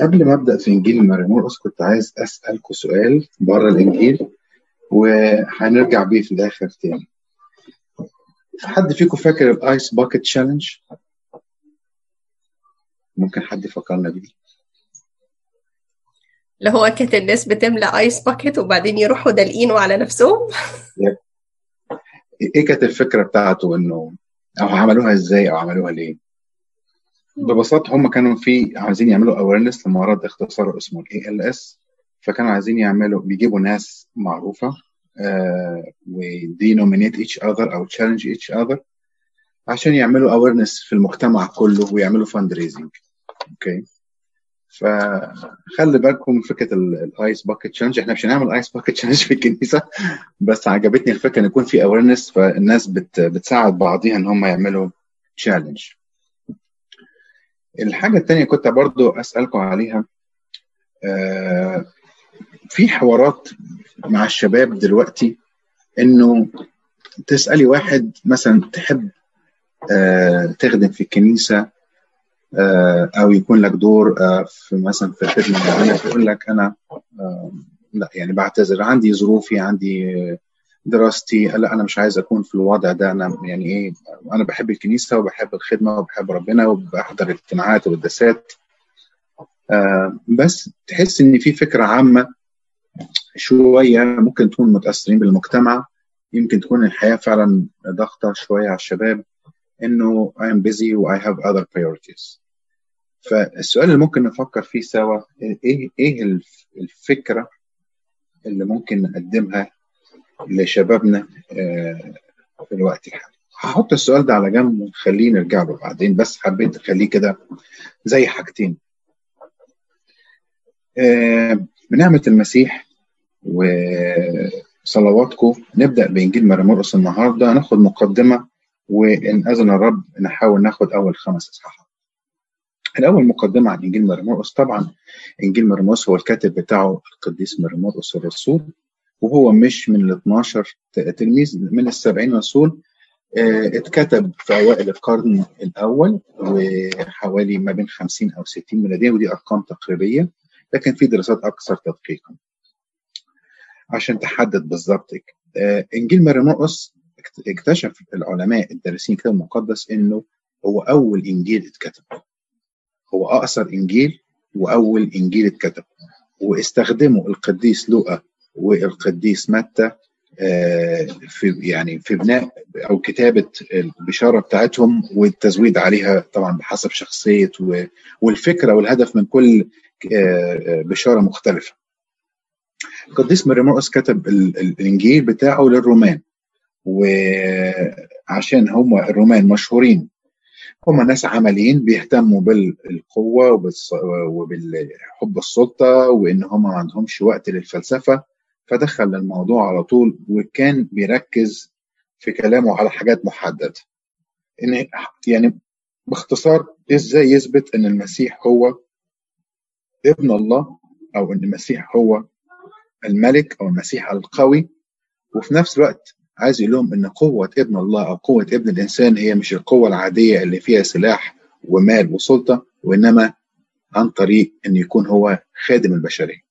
قبل ما أبدأ في إنجيل مار مرقس كنت عايز اسالكم سؤال بره الإنجيل وهنرجع بيه في الآخر تاني. حد فيكم فاكر ال ice bucket challenge ممكن حد يفكرنا بيه. اللي هو كانت الناس بتملى ice bucket وبعدين يروحوا دالقينه على نفسهم؟ إيه كانت الفكرة بتاعته إنه أو عملوها إزاي أو عملوها ليه؟ ببساطة هم كانوا في عايزين يعملوا awareness لمرض اختصاره اسمه ال ALS فكانوا عايزين يعملوا بيجيبوا ناس معروفة وي nominate each other أو challenge each other عشان يعملوا awareness في المجتمع كله ويعملوا fundraising okay فخلي بالكم من فكرة ال ice bucket challenge إحنا مش هنعمل ice bucket challenge في الكنيسة بس عجبتني الفكرة إن يكون في awareness فالناس بت بتساعد بعضيها إن هم يعملوا تشالنج الحاجة الثانية كنت برضو أسألكم عليها آه في حوارات مع الشباب دلوقتي إنه تسألي واحد مثلا تحب آه تخدم في الكنيسة آه أو يكون لك دور في مثلا في الخدمة معينه يقول لك أنا لا يعني بعتذر عندي ظروفي عندي دراستي. لا أنا مش عايز أكون في الوضع ده. أنا يعني إيه أنا بحب الكنيسة وبحب الخدمة وبحب ربنا وبحضر الاجتماعات والقداسات بس تحس إن في فكرة عامة شوية ممكن تكون متأثرين بالمجتمع. يمكن تكون الحياة فعلا ضغطه شوية على الشباب إنه I am busy و I have other priorities. فالسؤال اللي ممكن نفكر فيه سوا إيه إيه الفكرة اللي ممكن نقدمها لشبابنا في الوقت الحالي. هحط السؤال ده على جنب ونخليه نرجع له بعدين بس حبيت أخليه كده زي حاجتين. بنعمة المسيح وصلواتكم نبدأ بإنجيل مريمورقس النهاردة ناخد مقدمة وإن أذن الرب نحاول ناخد أول خمس إصحاحات. الأول مقدمة عن إنجيل مريمورقس طبعا إنجيل مريمورقس هو الكاتب بتاعه القديس مريمورقس الرسول. وهو مش من ال 12 تلميذ من السبعين رسول اتكتب في أوائل القرن الأول وحوالي ما بين 50 أو 60 ميلادية ودي أرقام تقريبية لكن في دراسات أكثر تدقيقا. عشان تحدد بالظبط إنجيل مريمورقس اكتشف العلماء الدارسين الكتاب المقدس إنه هو أول إنجيل اتكتب. هو أقصر إنجيل وأول إنجيل اتكتب واستخدموا القديس لوقا والقديس متى في يعني في بناء أو كتابة البشارة بتاعتهم والتزويد عليها طبعا بحسب شخصية والفكرة والهدف من كل بشارة مختلفة. القديس مريمورقس كتب الإنجيل بتاعه للرومان وعشان هم الرومان مشهورين هم ناس عمليين بيهتموا بالقوة وبالحب السلطة وإن هم ما عندهمش وقت للفلسفة فدخل الموضوع على طول وكان بيركز في كلامه على حاجات محددة. إن يعني باختصار إزاي يثبت إن المسيح هو ابن الله أو إن المسيح هو الملك أو المسيح القوي؟ وفي نفس الوقت عايز يقول لهم إن قوة ابن الله أو قوة ابن الإنسان هي مش القوة العادية اللي فيها سلاح ومال وسلطة وإنما عن طريق إن يكون هو خادم البشرية.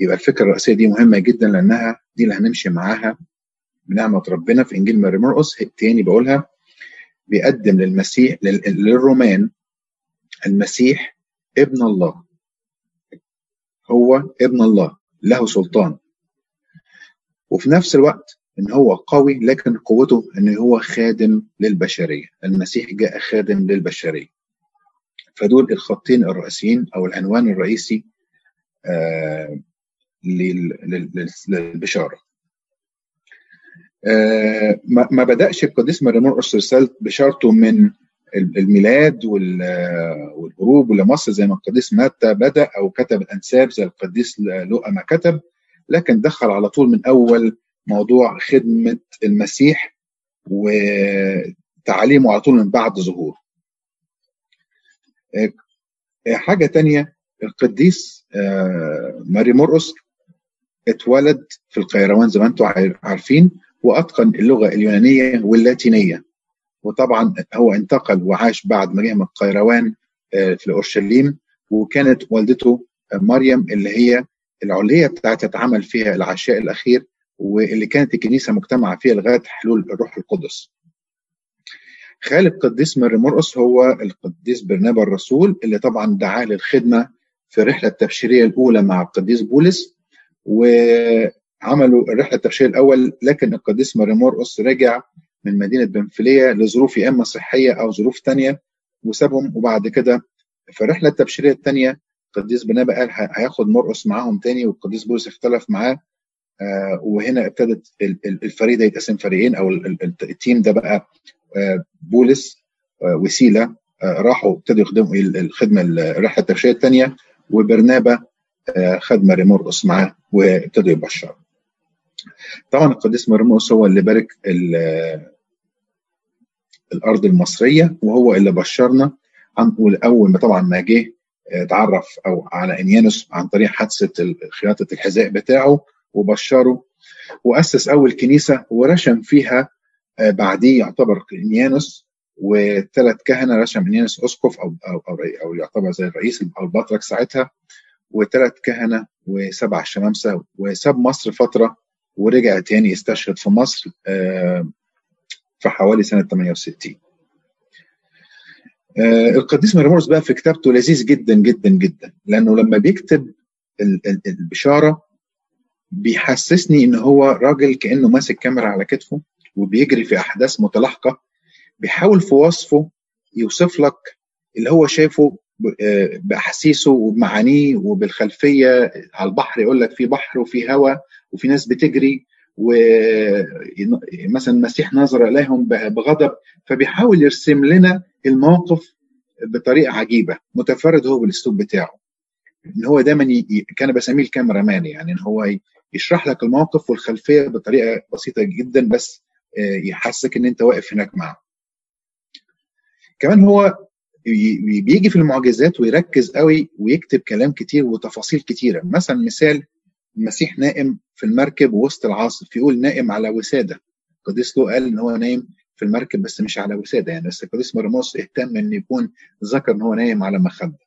يبقى الفكرة الرئيسية دي مهمة جدا لأنها دي اللي هنمشي معاها بنعمة ربنا في إنجيل ماري مرقس. تاني بقولها بيقدم للمسيح للرومان المسيح ابن الله. هو ابن الله له سلطان. وفي نفس الوقت إن هو قوي لكن قوته إن هو خادم للبشرية. المسيح جاء خادم للبشرية. فدول الخطين الرئيسيين أو العنوان الرئيسي آه للبشارة. آه ما بدأش القديس مريمورقس رساله بشارته من الميلاد والهروب لمصر زي ما القديس متى بدأ أو كتب الأنساب زي القديس لوقا ما كتب لكن دخل على طول من أول موضوع خدمة المسيح وتعليمه على طول من بعد ظهوره. آه حاجة تانية القديس ماري مرقس اتولد في القيروان زي ما أنتم عارفين وأتقن اللغة اليونانية واللاتينية. وطبعا هو انتقل وعاش بعد ما جه من القيروان في اورشليم وكانت والدته مريم اللي هي العليه بتاعت اتعمل فيها العشاء الأخير واللي كانت الكنيسة مجتمعة فيها لغاية حلول الروح القدس. خال القديس ماري مرقس هو القديس برنابا الرسول اللي طبعا دعاه للخدمة في الرحله التبشيريه الأولى مع القديس بولس. وعملوا الرحلة التبشيريه الأول لكن القديس ماري مرقس رجع من مدينة بنفلية لظروف يا إما صحية أو ظروف ثانية وسابهم. وبعد كده في الرحلة التبشيريه الثانية القديس برنابا قال هياخد مرقس معاهم تاني والقديس بولس اختلف معاه آه وهنا ابتدت الفريق ده يتقسم فريقين أو التيم ده بقى آه بولس آه وسيلة راحوا ابتدوا يخدموا الخدمة الرحلة التبشيريه الثانية وبرنابا خد ماري مرقس معاه وابتدوا يبشروا. طبعا القديس ماري مرقس هو اللي بارك الأرض المصرية وهو اللي بشرنا. عن اول ما طبعا ما جه اتعرف أو على إنيانوس عن طريق حادثة خياطه الحذاء بتاعه وبشره وأسس أول كنيسة ورشم فيها بعديه يعتبر إنيانوس وثلاث كهنة رشم إنيانوس اسقف أو أو أو, أو يعتبر زي الرئيس أو البطرك ساعتها. وثلاث كهنة وسبع شمامسة وساب مصر فترة ورجع تاني يستشهد في مصر في حوالي سنة 68 القديس ميرامورس بقى في كتابته لذيذ جدا جدا جدا لأنه لما بيكتب البشارة بيحسسني إن هو راجل كأنه ماسك كاميرا على كتفه وبيجري في أحداث متلاحقة بيحاول في وصفه يوصف لك اللي هو شايفه بأحاسيسه وبمعانيه وبالخلفية. على البحر يقول لك في بحر وفي هواء وفي ناس بتجري ومثلا المسيح نظر إليهم بغضب فبيحاول يرسم لنا الموقف بطريقة عجيبة. متفرد هو بالأسلوب بتاعه. إن هو دايما ي... كان بسميه الكاميرا مان يعني إن هو يشرح لك الموقف والخلفية بطريقة بسيطة جدا بس يحسك إن أنت واقف هناك معه. كمان هو بيجي في المعجزات ويركز قوي ويكتب كلام كتير وتفاصيل كتيرة. مثلا مثال المسيح نائم في المركب وسط العاصف يقول نائم على وسادة. القديس له قال إن هو نايم في المركب بس مش على وسادة يعني بس القديس مرموس اهتم إن يكون ذكر إن هو نايم على مخدة.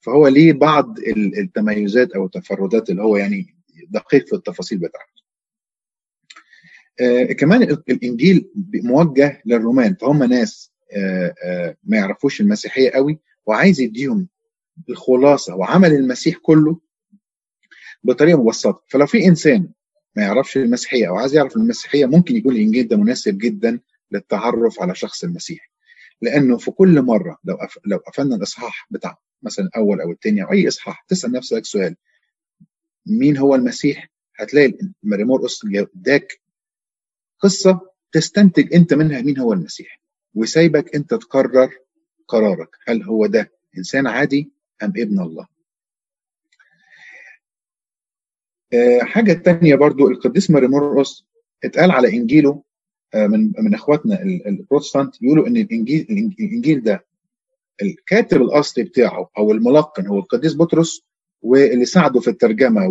فهو ليه بعض التميزات أو التفردات اللي هو يعني دقيق في التفاصيل بتاعته. آه كمان الإنجيل موجه للرومان فهم ناس ما يعرفوش المسيحية قوي وعايز يديهم الخلاصة وعمل المسيح كله بطريقة مبسطة. فلو في إنسان ما يعرفش المسيحية أو عايز يعرف المسيحية ممكن يكون الانجيل ده مناسب جدا للتعرف على شخص المسيح. لأنه في كل مرة لو أف... لو قفلنا الإصحاح بتاع مثلا الأول أو الثاني أو أي إصحاح تسأل نفسك سؤال مين هو المسيح؟ هتلاقي ماري مرقس اداك قصة تستنتج أنت منها مين هو المسيح. وسايبك انت تقرر قرارك. هل هو ده إنسان عادي أم ابن الله؟ أه حاجة تانية برضو القديس ماري مرقس اتقال على إنجيله من من إخواتنا البروتستانت يقولوا إن الإنجيل الإنجيل ده الكاتب الأصلي بتاعه أو الملقن هو القديس بطرس واللي ساعده في الترجمة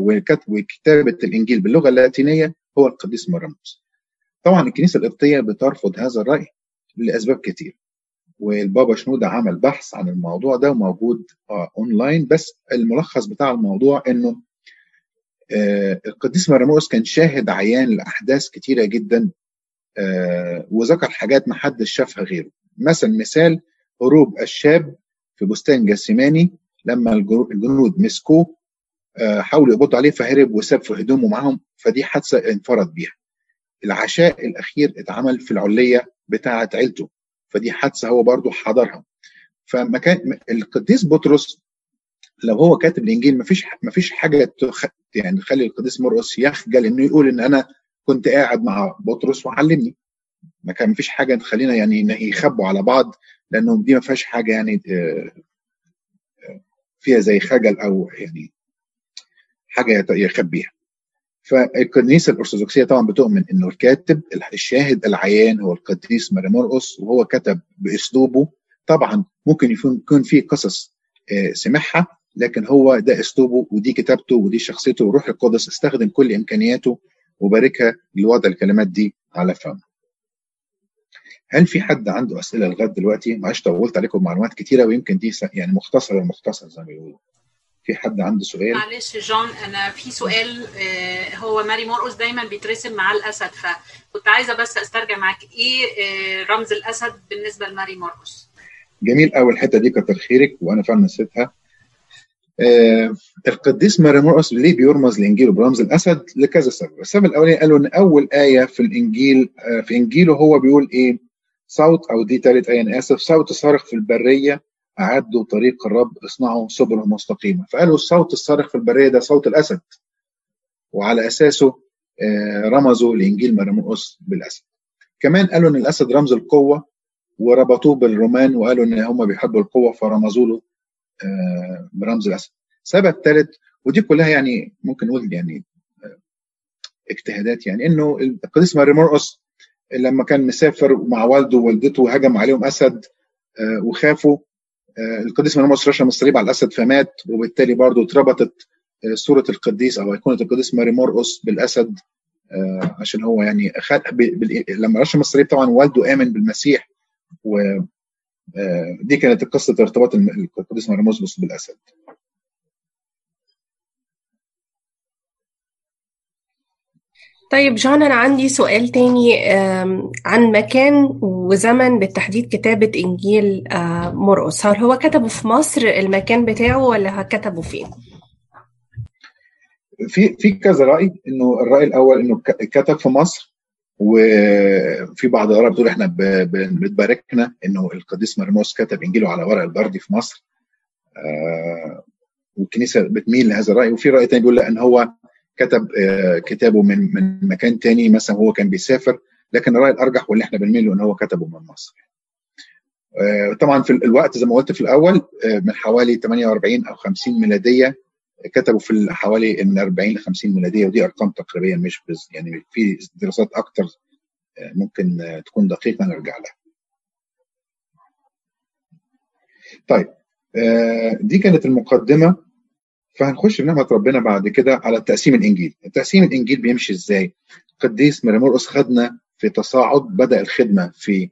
وكتابة الإنجيل باللغة اللاتينية هو القديس مرموس. طبعا الكنيسة القبطية بترفض هذا الرأي. لأسباب كتير. والبابا شنودة عمل بحث عن الموضوع ده وموجود آه اونلاين بس الملخص بتاع الموضوع إنه آه القديس مرموس كان شاهد عيان لأحداث كتيرة جدا آه وذكر حاجات ما حدش شافها غيره مثلا مثال هروب الشاب في بستان جاسماني لما الجنود مسكوه آه حاولوا يقبضوا عليه فهرب وساب في هدومه معاهم فدي حادثة انفرد بيها العشاء الأخير اتعمل في العلية بتاعه عيلته. فدي حادثة هو برضه حضرها. فما كان القديس بطرس لو هو كاتب الإنجيل ما فيش ما فيش حاجة تخ... يعني تخلي القديس مرقس يخجل إنه يقول إن أنا كنت قاعد مع بطرس وعلمني. ما كان فيش حاجة تخلينا يعني يخبوا على بعض لأنه دي ما فيهاش حاجة يعني فيها زي خجل أو يعني حاجة يخبيها فالكنيسة الأرثوذكسية طبعا بتؤمن إنه الكاتب الشاهد العيان هو القديس مرقس وهو كتب بأسلوبه طبعا ممكن يكون في قصص سمعها لكن هو ده أسلوبه ودي كتابته ودي شخصيته وروح القدس استخدم كل إمكانياته وباركها لوضع الكلمات دي على فمه. هل في حد عنده أسئلة لغاية دلوقتي؟ معلش طولت عليكم معلومات كتيرة ويمكن دي يعني مختصرة المختصر زي ما بيقولوا. في حد عنده سؤال؟ معلش جون أنا في سؤال آه، هو ماري مرقس دايما بيترسم مع الأسد فكنت عايزة بس أسترجع معاك إيه آه، رمز الأسد بالنسبة لماري مرقس جميل قوي الحته دي كتر خيرك وأنا فعلا نسيتها. آه القديس ماري مرقس ليه بيرمز لإنجيله برمز الأسد لكذا سبب. السبب الأولاني قالوا إن أول آية في الإنجيل آه في إنجيله هو بيقول إيه؟ صوت أو دي ثالث آية أنا آسف صوت صارخ في البرية. أعدوا طريق الرب اصنعوا سبله مستقيمة. فقالوا الصوت الصارخ في البرية ده صوت الأسد. وعلى أساسه آه رمزوا لانجيل ماري مرقس بالأسد. كمان قالوا إن الأسد رمز القوة وربطوه بالرومان وقالوا إن هم بيحبوا القوة فرمزوا له آه، برمز الأسد. سبب ثالث ودي كلها يعني ممكن نقول يعني آه، اجتهادات يعني إنه القديس ماري مرقس لما كان مسافر مع والده ووالدته هجم عليهم أسد آه، وخافوا القديس ماري مرقس رشم الصليب على الأسد فمات وبالتالي برضه اتربطت صورة القديس أو إيقونة القديس ماري مرقس بالأسد عشان هو يعني خد لما رشم الصليب طبعا والده آمن بالمسيح و دي كانت قصة ارتباط القديس مرموز بالأسد. طيب جون أنا عندي سؤال تاني عن مكان وزمن بالتحديد كتابة إنجيل مرقس هل هو كتبه في مصر المكان بتاعه ولا كتبه فين؟ في في كذا رأي إنه الرأي الأول إنه كتب في مصر وفي بعض الآراء بتقول إحنا بتباركنا إنه القديس مرموس كتب إنجيله على ورق البردي في مصر. آه والكنيسة بتميل لهذا الرأي. وفي رأي ثاني بيقول لأ إن هو كتب آه كتابه من من مكان ثاني مثلا هو كان بيسافر لكن الراي الأرجح واللي إحنا بنميل له إن هو كتبه من مصر آه طبعا في الوقت زي ما قلت في الأول آه من حوالي 48 أو 50 ميلادية كتبوا في حوالي من 40 ل 50 ميلادية ودي أرقام تقريبيه مش بز يعني في دراسات أكتر ممكن تكون دقيقة نرجع لها. طيب دي كانت المقدمة فهنخش بنعمه ربنا بعد كده على تقسيم الإنجيل، تقسيم الإنجيل بيمشي إزاي؟ قديس مرمرقس خدنا في تصاعد بدأ الخدمة في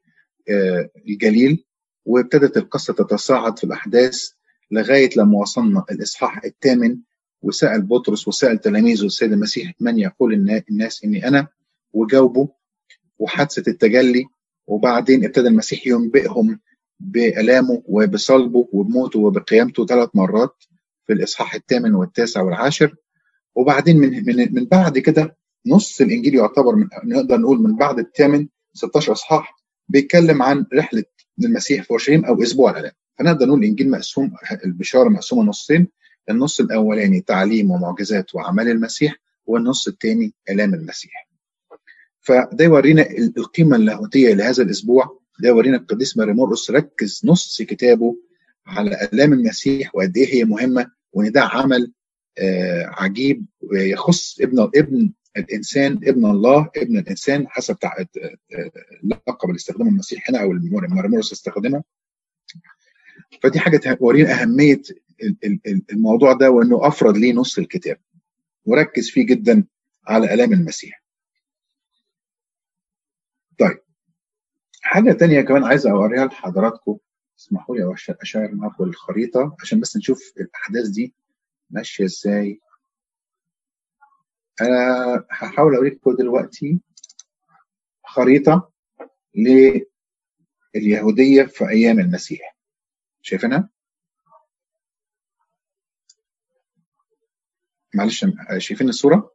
الجليل وابتدت القصة تتصاعد في الأحداث لغاية لما وصلنا الإصحاح الثامن وسأل بطرس وسأل تلاميذه السيد المسيح من يقول الناس إني أنا؟ وجاوبوا وحادثة التجلي وبعدين ابتدى المسيح ينبئهم بألامه وبصلبه وبموته وبقيامته ثلاث مرات. في الإصحاح الثامن والتاسع والعاشر. وبعدين من من من بعد كده نص الإنجيل يعتبر من نقدر نقول من بعد الثامن 16 إصحاح بيتكلم عن رحلة المسيح في أورشليم أو أسبوع الالام فنقدر نقول الإنجيل مقسوم البشارة مقسومة نصين. النص الأولاني تعليم ومعجزات واعمال المسيح والنص الثاني الام المسيح. فده يورينا القيمة اللاهوتية لهذا الأسبوع. ده يورينا القديس ماري مرقس ركز نص كتابه على آلام المسيح وقد إيه هي مهمة وإن ده عمل آه عجيب يخص ابن ابن الإنسان ابن الله ابن الإنسان حسب اللقب اللي استخدمه المسيح هنا أو مرقس استخدمه فدي حاجة تورينا أهمية الموضوع ده وإنه افرد ليه نص الكتاب. وركز فيه جدا على آلام المسيح. طيب. حاجة تانية كمان عايز أوريها لحضراتكم. اسمحوا لي أشير معاكم الخريطه عشان بس نشوف الأحداث دي ماشية إزاي. أنا هحاول أوريكم دلوقتي خريطة لليهودية في أيام المسيح. شايفينها؟ معلش شايفين الصورة؟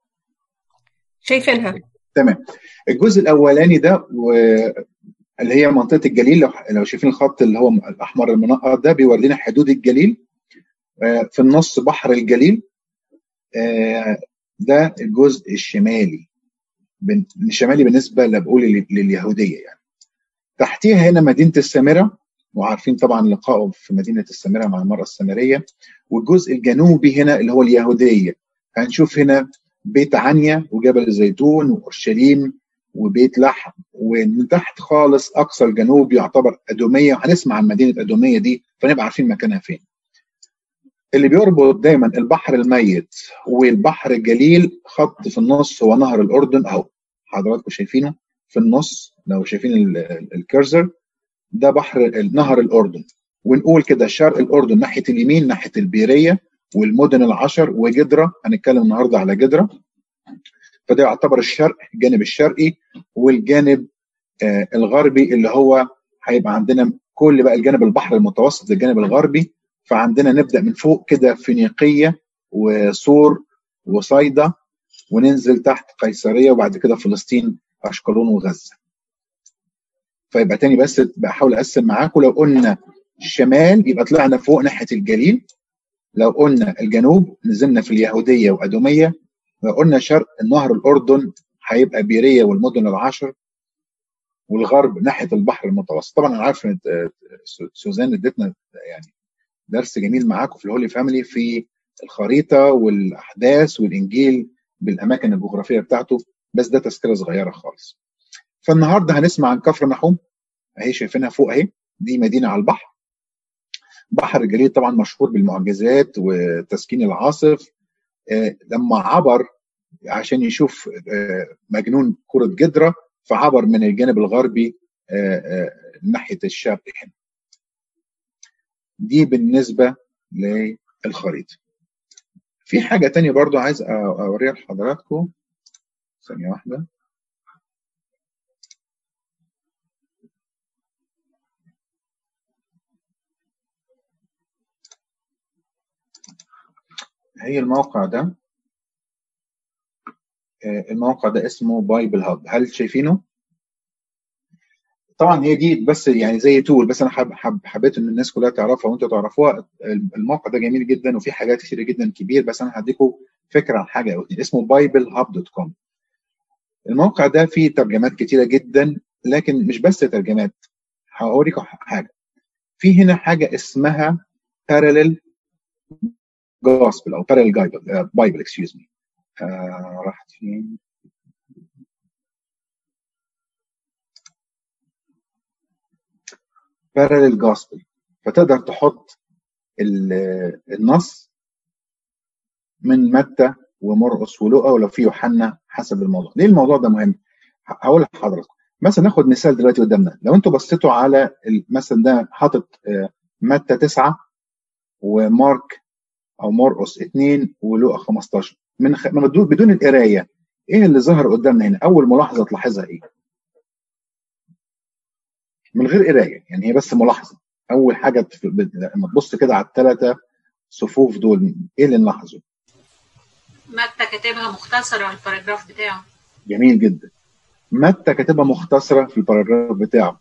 شايفينها. تمام. الجزء الأولاني ده. اللي هي منطقة الجليل لو لو شايفين الخط اللي هو الأحمر المنقط ده بيورينا حدود الجليل في النص بحر الجليل ده الجزء الشمالي الشمالي بالنسبة اللي بقول لليهودية يعني. تحتيها هنا مدينة السامرة وعارفين طبعا لقائه في مدينة السامرة مع المرأة السامرية والجزء الجنوبي هنا اللي هو اليهودية. هنشوف هنا بيت عنيا وجبل الزيتون وأورشليم وبيت لحم ومن تحت خالص أقصى الجنوب يعتبر أدومية وهنسمع عن مدينة أدومية دي فنبقى عارفين مكانها فين. اللي بيربط دايما البحر الميت والبحر الجليل خط في النص هو نهر الأردن اهو حضراتكم شايفينه في النص لو شايفين الكيرزر ده بحر نهر الأردن ونقول كده شرق الأردن ناحية اليمين ناحية البيرية والمدن العشر وجدرة هنتكلم النهارده على جدرة فده يعتبر الشرق الجانب الشرقي والجانب آه الغربي اللي هو هيبقى عندنا كل بقى الجانب البحر المتوسط الجانب الغربي. فعندنا نبدأ من فوق كده فينيقية وصور وصيدا وننزل تحت قيصرية وبعد كده فلسطين أشقلون وغزة. فيبقى تاني بس بحاول أقسم معاكم لو قلنا الشمال يبقى طلعنا فوق ناحية الجليل. لو قلنا الجنوب نزلنا في اليهودية وأدومية. قلنا شرق النهر الأردن هيبقى بيرية والمدن العشر والغرب ناحية البحر المتوسط. طبعا أنا عارف إن سوزان ادتنا يعني درس جميل معاكم في ال holy family في الخريطة والأحداث والإنجيل بالأماكن الجغرافية بتاعته بس ده تذكرة صغيرة خالص. فالنهاردة هنسمع عن كفرناحوم أهي شايفينها فوق أهي دي مدينة على البحر. بحر الجليل طبعا مشهور بالمعجزات وتسكين العاصفة لما عبر عشان يشوف آه مجنون كورة الجدريين فعبر من الجانب الغربي آه ناحية الشرق هنا. دي بالنسبة للخريطة. في حاجة تانية برضو عايز أوريها لحضراتكم. ثانية واحدة. هي الموقع ده الموقع ده اسمه Bible Hub هل شايفينه؟ طبعا هي دي بس يعني زي tool بس أنا حب حب حبيت إن الناس كلها تعرفها وانتوا تعرفوها. الموقع ده جميل جدا وفي حاجات كتير جدا كبير بس أنا هديكم فكرة عن حاجة أو اسمه Bible Hub dot com الموقع ده فيه ترجمات كتيرة جدا لكن مش بس ترجمات. هوريكم حاجة. في هنا حاجة اسمها parallel gospel أو parallel bible excuse me راحت فين؟ Parallel gospel. فتقدر تحط النص من متى ومرقس ولوقا ولو في يوحنا حسب الموضوع. ليه الموضوع ده مهم؟ هقول لحضراتكم. مثلا ناخد مثال دلوقتي قدامنا. لو أنتوا بصيتوا على مثلا ده حاطط متى تسعة ومارك أو مرقس اثنين ولوقا 15 من خ... بدون القراية إيه اللي ظهر قدامنا هنا؟ أول ملاحظة تلاحظها إيه؟ من غير قراية يعني هي بس ملاحظة. أول حاجة لما تبص كده على الثلاثه صفوف دول إيه اللي نلاحظه؟ متى كاتبها مختصرة في الباراجراف بتاعه؟ جميل جدا. متى كاتبها مختصرة في الباراجراف بتاعه؟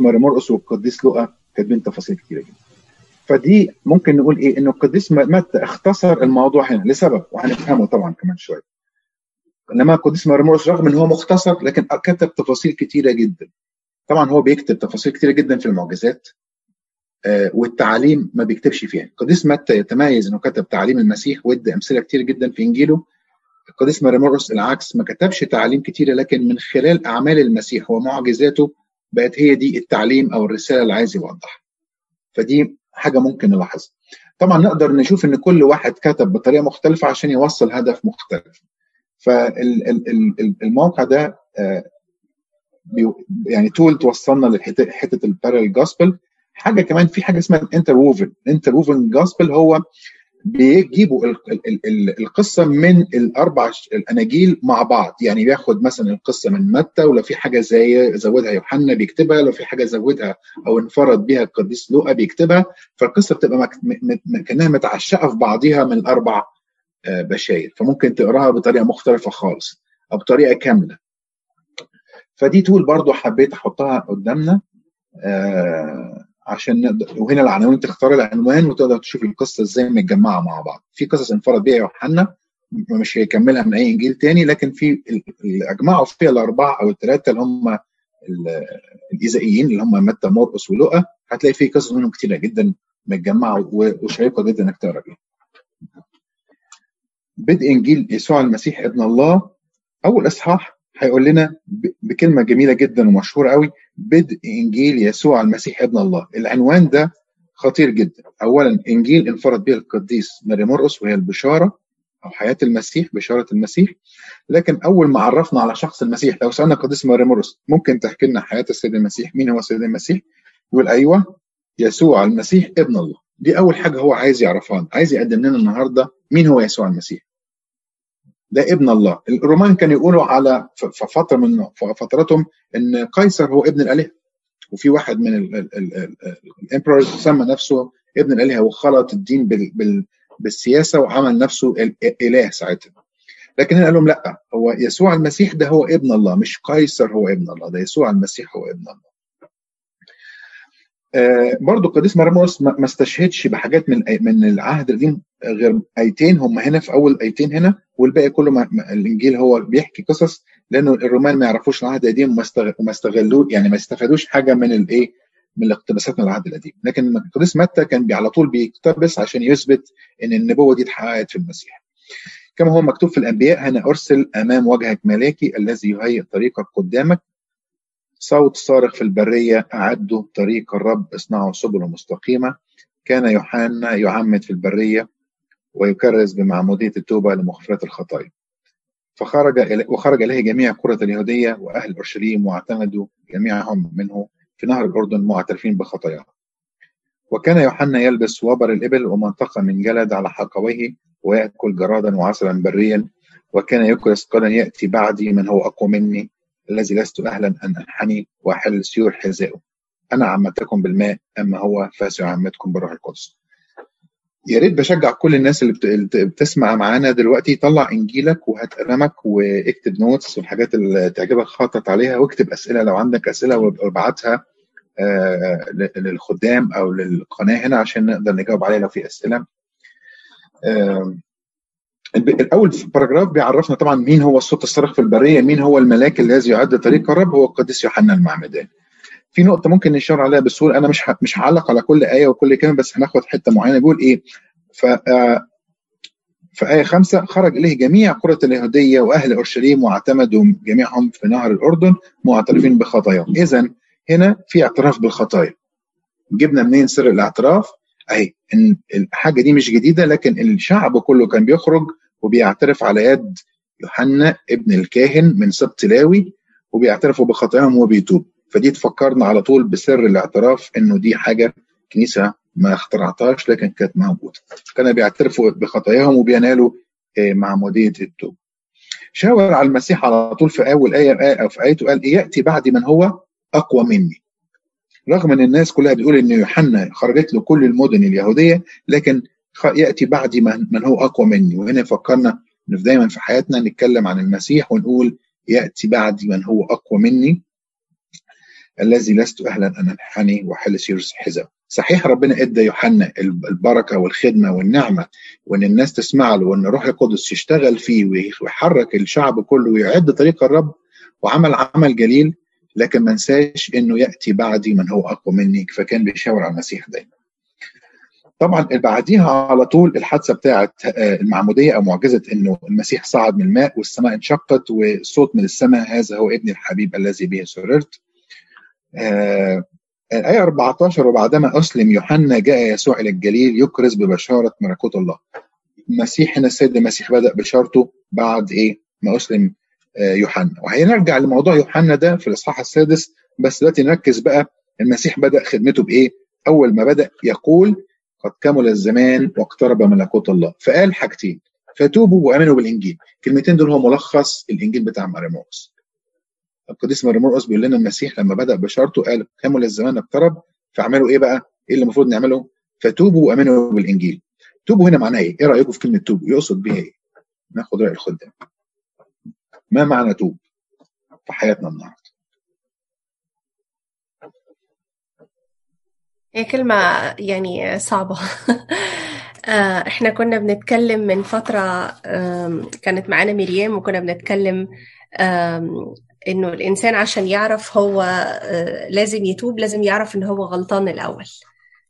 ماري مرقس والقديس لوقا كاتبين تفاصيل كتيرة جدا. فدي ممكن نقول إيه؟ إنه القديس متى اختصر الموضوع هنا لسبب وهنفهمه طبعا كمان شوية إنما القديس ماري مرقس رغم إن هو مختصر لكن كتب تفاصيل كتيرة جدا. طبعا هو بيكتب تفاصيل كتيرة جدا في المعجزات آه والتعاليم ما بيكتبش فيها. القديس متى يتميز إنه كتب تعاليم المسيح وادى أمثلة كتير جدا في إنجيله. القديس ماري مرقس العكس ما كتبش تعاليم كتيرة لكن من خلال أعمال المسيح ومعجزاته بقت هي دي التعليم أو الرسالة اللي عايز يوضحها فدي حاجة ممكن نلاحظها. طبعا نقدر نشوف إن كل واحد كتب بطريقة مختلفة عشان يوصل هدف مختلف. فالموقع ده يعني tool توصلنا لحته ال parallel gospel حاجة كمان في حاجة اسمها ال interwoven ال interwoven gospel هو بيجيبوا القصة من الأربع الأناجيل مع بعض. يعني بياخد مثلا القصة من متى ولو في حاجة زي زودها يوحنا بيكتبها لو في حاجة زودها أو انفرد بها القديس لوقا بيكتبها. فالقصة بتبقى كأنها متعشقة في بعضها من الأربع بشاير. فممكن تقراها بطريقة مختلفة خالص أو بطريقة كاملة. فدي تول برضو حبيت أحطها قدامنا. آه عشان نقدر وهنا العناوين تختار العنوان وتقدر تشوف القصة إزاي متجمعة مع بعض في قصص انفرد بيها يوحنا مش هيكملها من أي إنجيل تاني لكن في اللي اجمعوا فيها الأربعة أو الثلاثه اللي هم الايزائيين اللي هم متى مرقس ولوقا هتلاقي في قصص منهم كتيرة جدا متجمعة وشيقة جدا إنك تقرأ بيها. بدء إنجيل يسوع المسيح ابن الله أول إصحاح هيقول لنا بكلمة جميلة جدا ومشهورة قوي بدء إنجيل يسوع المسيح ابن الله. العنوان ده خطير جدا. اولا إنجيل انفرد به القديس ماري مرقس وهي البشارة أو حياة المسيح بشارة المسيح. لكن أول ما عرفنا على شخص المسيح لو سالنا القديس ماري مرقس ممكن تحكي لنا حياة السيد المسيح؟ مين هو السيد المسيح؟ يقول أيوه يسوع المسيح ابن الله. دي أول حاجة هو عايز يعرفها عايز يقدم لنا النهارده مين هو يسوع المسيح. ده ابن الله. الرومان كانوا يقولوا على فترة من فتراتهم إن قيصر هو ابن الآلهة. وفي واحد من الامبرورز سمى نفسه ابن الآلهة وخلط الدين بال بال بالسياسة وعمل نفسه إله ساعتها. لكن قال لهم لأ هو يسوع المسيح ده هو ابن الله مش قيصر هو ابن الله ده يسوع المسيح هو ابن الله. برضو القديس مرموس ما استشهدش بحاجات من من العهد القديم غير آيتين هم هنا في أول آيتين هنا والباقي كله ما الإنجيل هو بيحكي قصص لأنه الرومان ما يعرفوش العهد القديم وما استغلوه يعني ما استفادوش حاجة من الإيه؟ من الاقتباسات من العهد القديم. لكن القديس متى كان على طول بيقتبس عشان يثبت إن النبوة دي اتحققت في المسيح. كما هو مكتوب في الأنبياء أنا أرسل أمام وجهك ملاكي الذي يهيئ طريقك قدامك صوت صارخ في البرية اعدوا طريق الرب اصنعوا سبل مستقيمة. كان يوحنا يعمد في البرية ويكرز بمعمودية التوبة لمغفره الخطايا. فخرج وخرج إليه جميع قرى اليهودية وأهل أورشليم واعتمدوا جميعهم منه في نهر الأردن معترفين بخطاياهم وكان يوحنا يلبس وبر الإبل ومنطقة من جلد على حقويه ويأكل جرادا وعسلا بريا. وكان يكرز قال يأتي بعدي من هو أقوى مني. الذي لست أهلا أن أنحني وأحل سيور حذائه. أنا عمدتكم بالماء أما هو فسيعمدكم بالروح القدس. يا ريت بشجع كل الناس اللي بتسمع معانا دلوقتي. طلع إنجيلك وهات قلمك واكتب notes والحاجات اللي تعجبك خطط عليها واكتب أسئلة لو عندك أسئلة وابعتها للخدام أو للقناة هنا عشان نقدر نجاوب عليها لو في أسئلة. الأول باراجراف بيعرفنا طبعا مين هو الصوت الصارخ في البرية مين هو الملاك الذي يعد طريق الرب هو القديس يوحنا المعمدان في نقطة ممكن نشاور عليها بسهولة أنا مش مش هعلق على كل آية وكل كلمة بس هناخد حتة معينة. بيقول إيه؟ ف في آية خمسة خرج إليه جميع قرى اليهودية وأهل أورشليم واعتمدوا جميعهم في نهر الأردن معترفين بخطاياهم إذا هنا في اعتراف بالخطايا. جبنا منين سر الاعتراف؟ أهي إن الحاجة دي مش جديدة لكن الشعب كله كان بيخرج وبيعترف على يد يوحنا ابن الكاهن من سبط لاوي وبيعترفوا بخطاياهم وبيتوب. فدي تفكرنا على طول بسر الاعتراف إنه دي حاجة كنيسة ما اخترعتهاش لكن كانت موجودة. كانوا بيعترفوا بخطاياهم وبينالوا معموديه التوب شاور على المسيح على طول في أول آية أو في آيته قال يأتي بعدي من هو أقوى مني. رغم إن الناس كلها بتقول إن يوحنا خرجت له كل المدن اليهودية لكن يأتي بعدي من هو أقوى مني. وهنا فكرنا ان دايما في حياتنا نتكلم عن المسيح ونقول يأتي بعدي من هو أقوى مني. الذي لست أهلا ان انحني واحل سيرس حذاء صحيح ربنا إدى يوحنا البركة والخدمة والنعمة وإن الناس تسمع له وإن الروح القدس يشتغل فيه ويحرك الشعب كله ويعد طريق الرب وعمل عمل جليل لكن ما ننساش إنه يأتي بعدي من هو أقوى مني. فكان بيشاور على المسيح دايما. طبعا بعديها على طول الحادثة بتاعه المعمودية أو معجزة إنه المسيح صعد من الماء والسماء انشقت وصوت من السماء هذا هو ابن الحبيب الذي به سررت. آه الآية 14 وبعدما أسلم يوحنا جاء يسوع إلى الجليل يكرز ببشارة ملكوت الله. المسيح هنا السيد المسيح بدأ بشارته بعد إيه؟ ما أسلم يوحنا وهنرجع لموضوع يوحنا ده في الإصحاح السادس بس دلوقتي نركز بقى المسيح بدأ خدمته بإيه؟ أول ما بدأ يقول قد كمل الزمان واقترب ملكوت الله فقال حاجتين فتوبوا وآمنوا بالإنجيل الكلمتين دول هو ملخص الإنجيل بتاع مريموس القديس مريموس بيقول لنا المسيح لما بدأ بشارته قال كمل الزمان اقترب فاعملوا إيه بقى؟ إيه اللي المفروض نعمله؟ فتوبوا وآمنوا بالإنجيل توبوا هنا معناها إيه؟ إيه رأيكم في كلمة توبوا؟ يقصد بيها إيه؟ ناخد رأي الخدام ما معنى توب في حياتنا النهارده هي كلمة يعني صعبة. إحنا كنا بنتكلم من فترة كانت معانا مريم وكنا بنتكلم إنه الإنسان عشان يعرف هو لازم يتوب لازم يعرف إن هو غلطان الأول.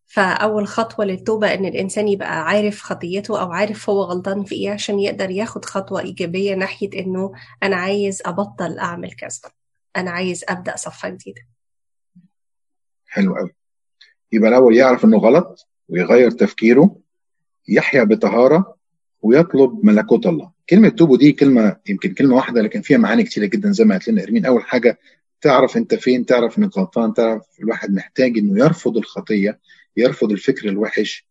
فأول خطوة للتوبة إن الإنسان يبقى عارف خطيته أو عارف هو غلطان في إيه عشان يقدر ياخد خطوة إيجابية ناحية إنه أنا عايز أبطل أعمل كذا. أنا عايز أبدأ صفحة جديدة. حلو قوي يبقى الأول يعرف إنه غلط ويغير تفكيره يحيا بطهارة ويطلب ملكوت الله. كلمة توبوا دي كلمة يمكن كلمة واحدة لكن فيها معاني كتيرة جدا زي ما قالت لنا إرمين أول حاجة تعرف أنت فين تعرف إنك غلطان تعرف الواحد محتاج إنه يرفض الخطية يرفض الفكر الوحش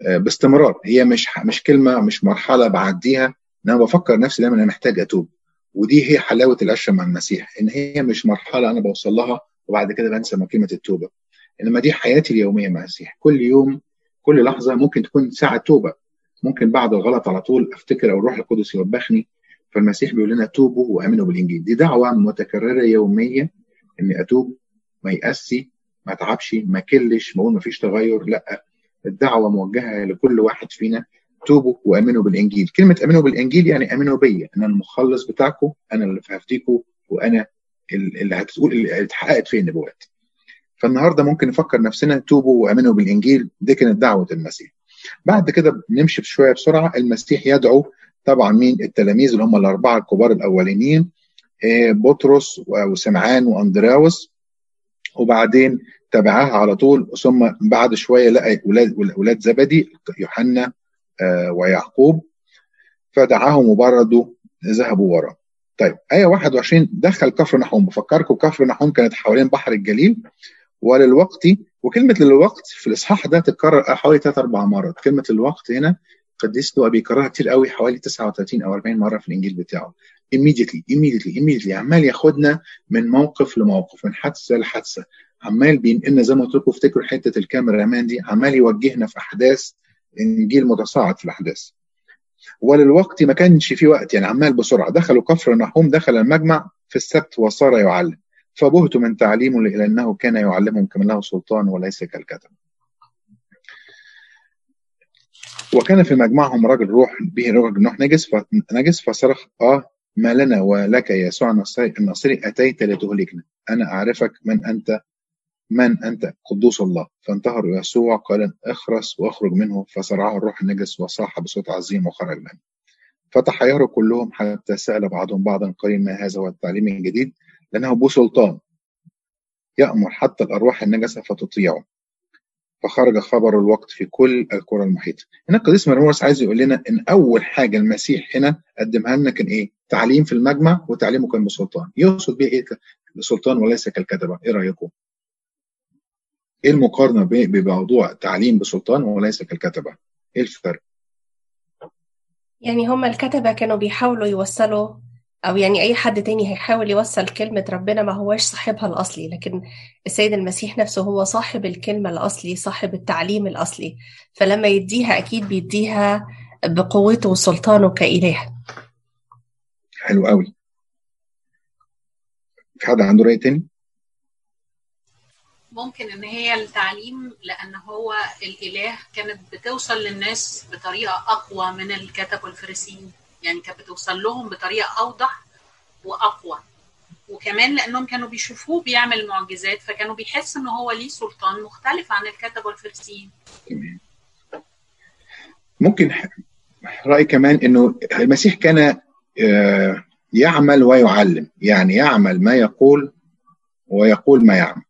باستمرار. هي مش مش كلمة مش مرحلة بعديها. أنا بفكر نفسي دايما أنا محتاج أتوب. ودي هي حلاوة العشره مع المسيح إن هي مش مرحلة أنا بوصل لها وبعد كده بنسى كلمة التوبة. إنما دي حياتي اليومية مع المسيح كل يوم كل لحظة ممكن تكون ساعة توبة. ممكن بعد الغلط على طول أفتكر أو الروح القدس يوبخني فالمسيح بيقول لنا توبوا وآمنوا بالإنجيل. دي دعوة متكررة يومية إني أتوب ما يأسي ما أتعبش ما كلش ما أقول ما فيش تغير لأ. الدعوة موجهة لكل واحد فينا. توبوا وآمنوا بالإنجيل. كلمة آمنوا بالإنجيل يعني آمنوا بيا. أنا المخلص بتاعكم أنا اللي هفديكم وأنا اللي هتقول اللي اتحققت فيه النبوات. فالنهاردة ممكن نفكر نفسنا توبوا وآمنوا بالإنجيل دي كانت دعوة المسيح. بعد كده نمشي شوية بسرعة المسيح يدعو طبعا مين؟ التلاميذ اللي هم الأربعة الكبار الأولانيين بطرس وسمعان واندراوس وبعدين تبعها على طول ثم بعد شوية لقى أولاد أولاد زبدي يوحنا ويعقوب. فدعاهم وبردوا ذهبوا وراه. طيب آية 21 دخل كفر نحوم. بفكركم كفر نحوم كانت حوالين بحر الجليل. وللوقت وكلمة للوقت في الإصحاح ده تتكرر حوالي ثلاث أربع مرات. كلمة للوقت هنا قديس لوقا بيكررها كتير قوي حوالي 39 أو 40 مرة في الإنجيل بتاعه. Immediately immediately immediately. عمال ياخدنا من موقف لموقف من حادثة لحادثة. عمال بينقلنا زي ما قلت لكم افتكروا حتة الكاميرا مان دي عمال يوجهنا في أحداث إنجيل متصاعد في الأحداث. وللوقت ما كانش في وقت يعني عمال بسرعة. دخلوا كفر نحوم دخل المجمع في السبت وصار يعلم فبهتوا من تعليمه لأنه كان يعلمهم كما له سلطان وليس كالكتب وكان في مجمعهم رجل روح به رجل نوح نجس نجس فصرخ آه ما لنا ولك يا يسوع الناصري أتيت لتهلكنا. أنا أعرفك من أنت من أنت قدوس الله. فانتهر يسوع قال اخرس واخرج منه. فصرعه الروح النجس وصاح بصوت عظيم وخرج منه. فتحيروا كلهم حتى سأل بعضهم بعضا قائل ما هذا هو التعليم الجديد؟ لأنه بو سلطان. يأمر حتى الأرواح النجسة فتطيعه. فخرج خبر الوقت في كل القرى المحيطة. هنا القديس مرموس عايز يقول لنا إن أول حاجة المسيح هنا قدمها لنا كان إيه؟ تعليم في المجمع وتعليمه كان بسلطان. يقصد بيه إيه؟ بسلطان وليس كالكتبة إيه رأيكم؟ إيه المقارنة بموضوع تعليم بسلطان وليس كالكتبه إيه الفرق؟ يعني هم الكتبة كانوا بيحاولوا يوصلوا أو يعني أي حد تاني هيحاول يوصل كلمة ربنا ما هوش صاحبها الأصلي لكن السيد المسيح نفسه هو صاحب الكلمة الأصلي صاحب التعليم الأصلي فلما يديها أكيد بيديها بقوته وسلطانه كإله. حلو قوي في حد عنده رأي تاني؟ ممكن إن هي التعليم لأن هو الإله كانت بتوصل للناس بطريقة أقوى من الكتب والفريسيين. يعني كانت بتوصل لهم بطريقة أوضح وأقوى. وكمان لأنهم كانوا بيشوفوه بيعمل معجزات فكانوا بيحسوا إن هو ليه سلطان مختلف عن الكتب والفريسيين تمام ممكن رأي كمان إنه المسيح كان يعمل ويعلم يعني يعمل ما يقول ويقول ما يعمل.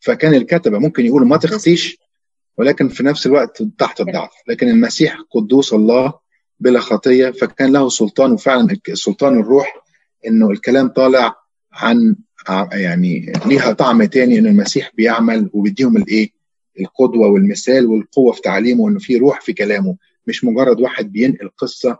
فكان الكتبة ممكن يقولوا ما تخطيش ولكن في نفس الوقت تحت الضعف. لكن المسيح قدوس الله بلا خطية فكان له سلطان وفعلا سلطان الروح إنه الكلام طالع عن يعني ليها طعم تاني ان المسيح بيعمل وبيديهم الإيه القدوة والمثال والقوة في تعليمه إنه في روح في كلامه مش مجرد واحد بينقل قصة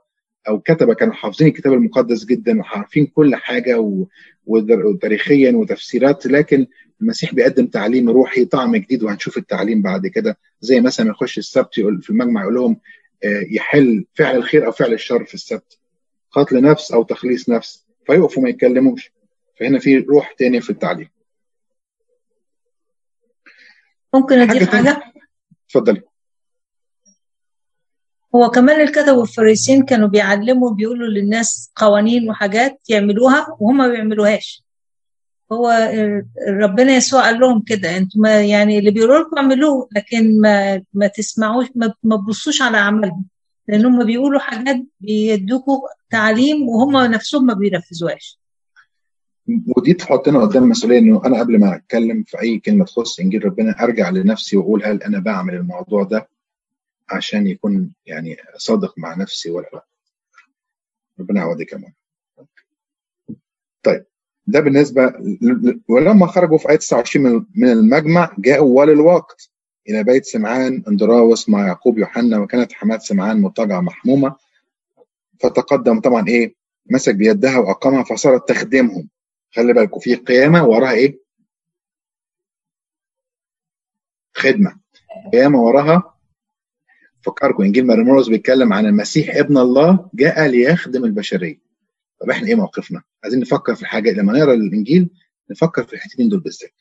أو كتبه كانوا حافظين الكتاب المقدس جدا وعارفين كل حاجة. وتاريخيا وتفسيرات لكن المسيح بيقدم تعليم روحي طعم جديد وهنشوف التعليم بعد كده زي مثلا يخش السبت يقول في المجمع يقول لهم يحل فعل الخير أو فعل الشر في السبت. قتل نفس أو تخليص نفس. فيقفوا ما يتكلموش. فهنا في روح تاني في التعليم. ممكن أضيف حاجة اتفضلي. هو كمان الكتب والفريسين كانوا بيعلموا بيقولوا للناس قوانين وحاجات يعملوها وهم ما بيعملوهاش. هو ربنا يسوع قال لهم كده أنتوا يعني اللي بيقولوا لكم اعملوه لكن ما ما تسمعوش ما تبصوش على أعمالهم لأن هم بيقولوا حاجات بيدوكوا تعليم وهم نفسهم ما بينفذوهاش. ودي تحطنا قدام المسؤوليه إنه أنا قبل ما أتكلم في أي كلمة تخص إنجيل ربنا أرجع لنفسي وأقول هل أنا بعمل الموضوع ده عشان يكون يعني صادق مع نفسي ولا لا. ربنا يعوضك كمان طيب ده بالنسبة ولما خرجوا في آية 29 من المجمع جاءوا وللوقت. إلى بيت سمعان أندراوس مع يعقوب يوحنا وكانت حماة سمعان مضطجعة محمومة. فتقدم طبعا إيه؟ مسك بيدها وأقامها فصارت تخدمهم. خلي بالكم في قيامة وراها إيه؟ خدمة. قيامة وراها فكركم. إنجيل مرمروس بيتكلم عن المسيح ابن الله جاء ليخدم البشرية. طب إحنا إيه موقفنا؟ عايزين نفكر في الحاجة لما نقرأ الإنجيل نفكر في الحتتين دول بالذات.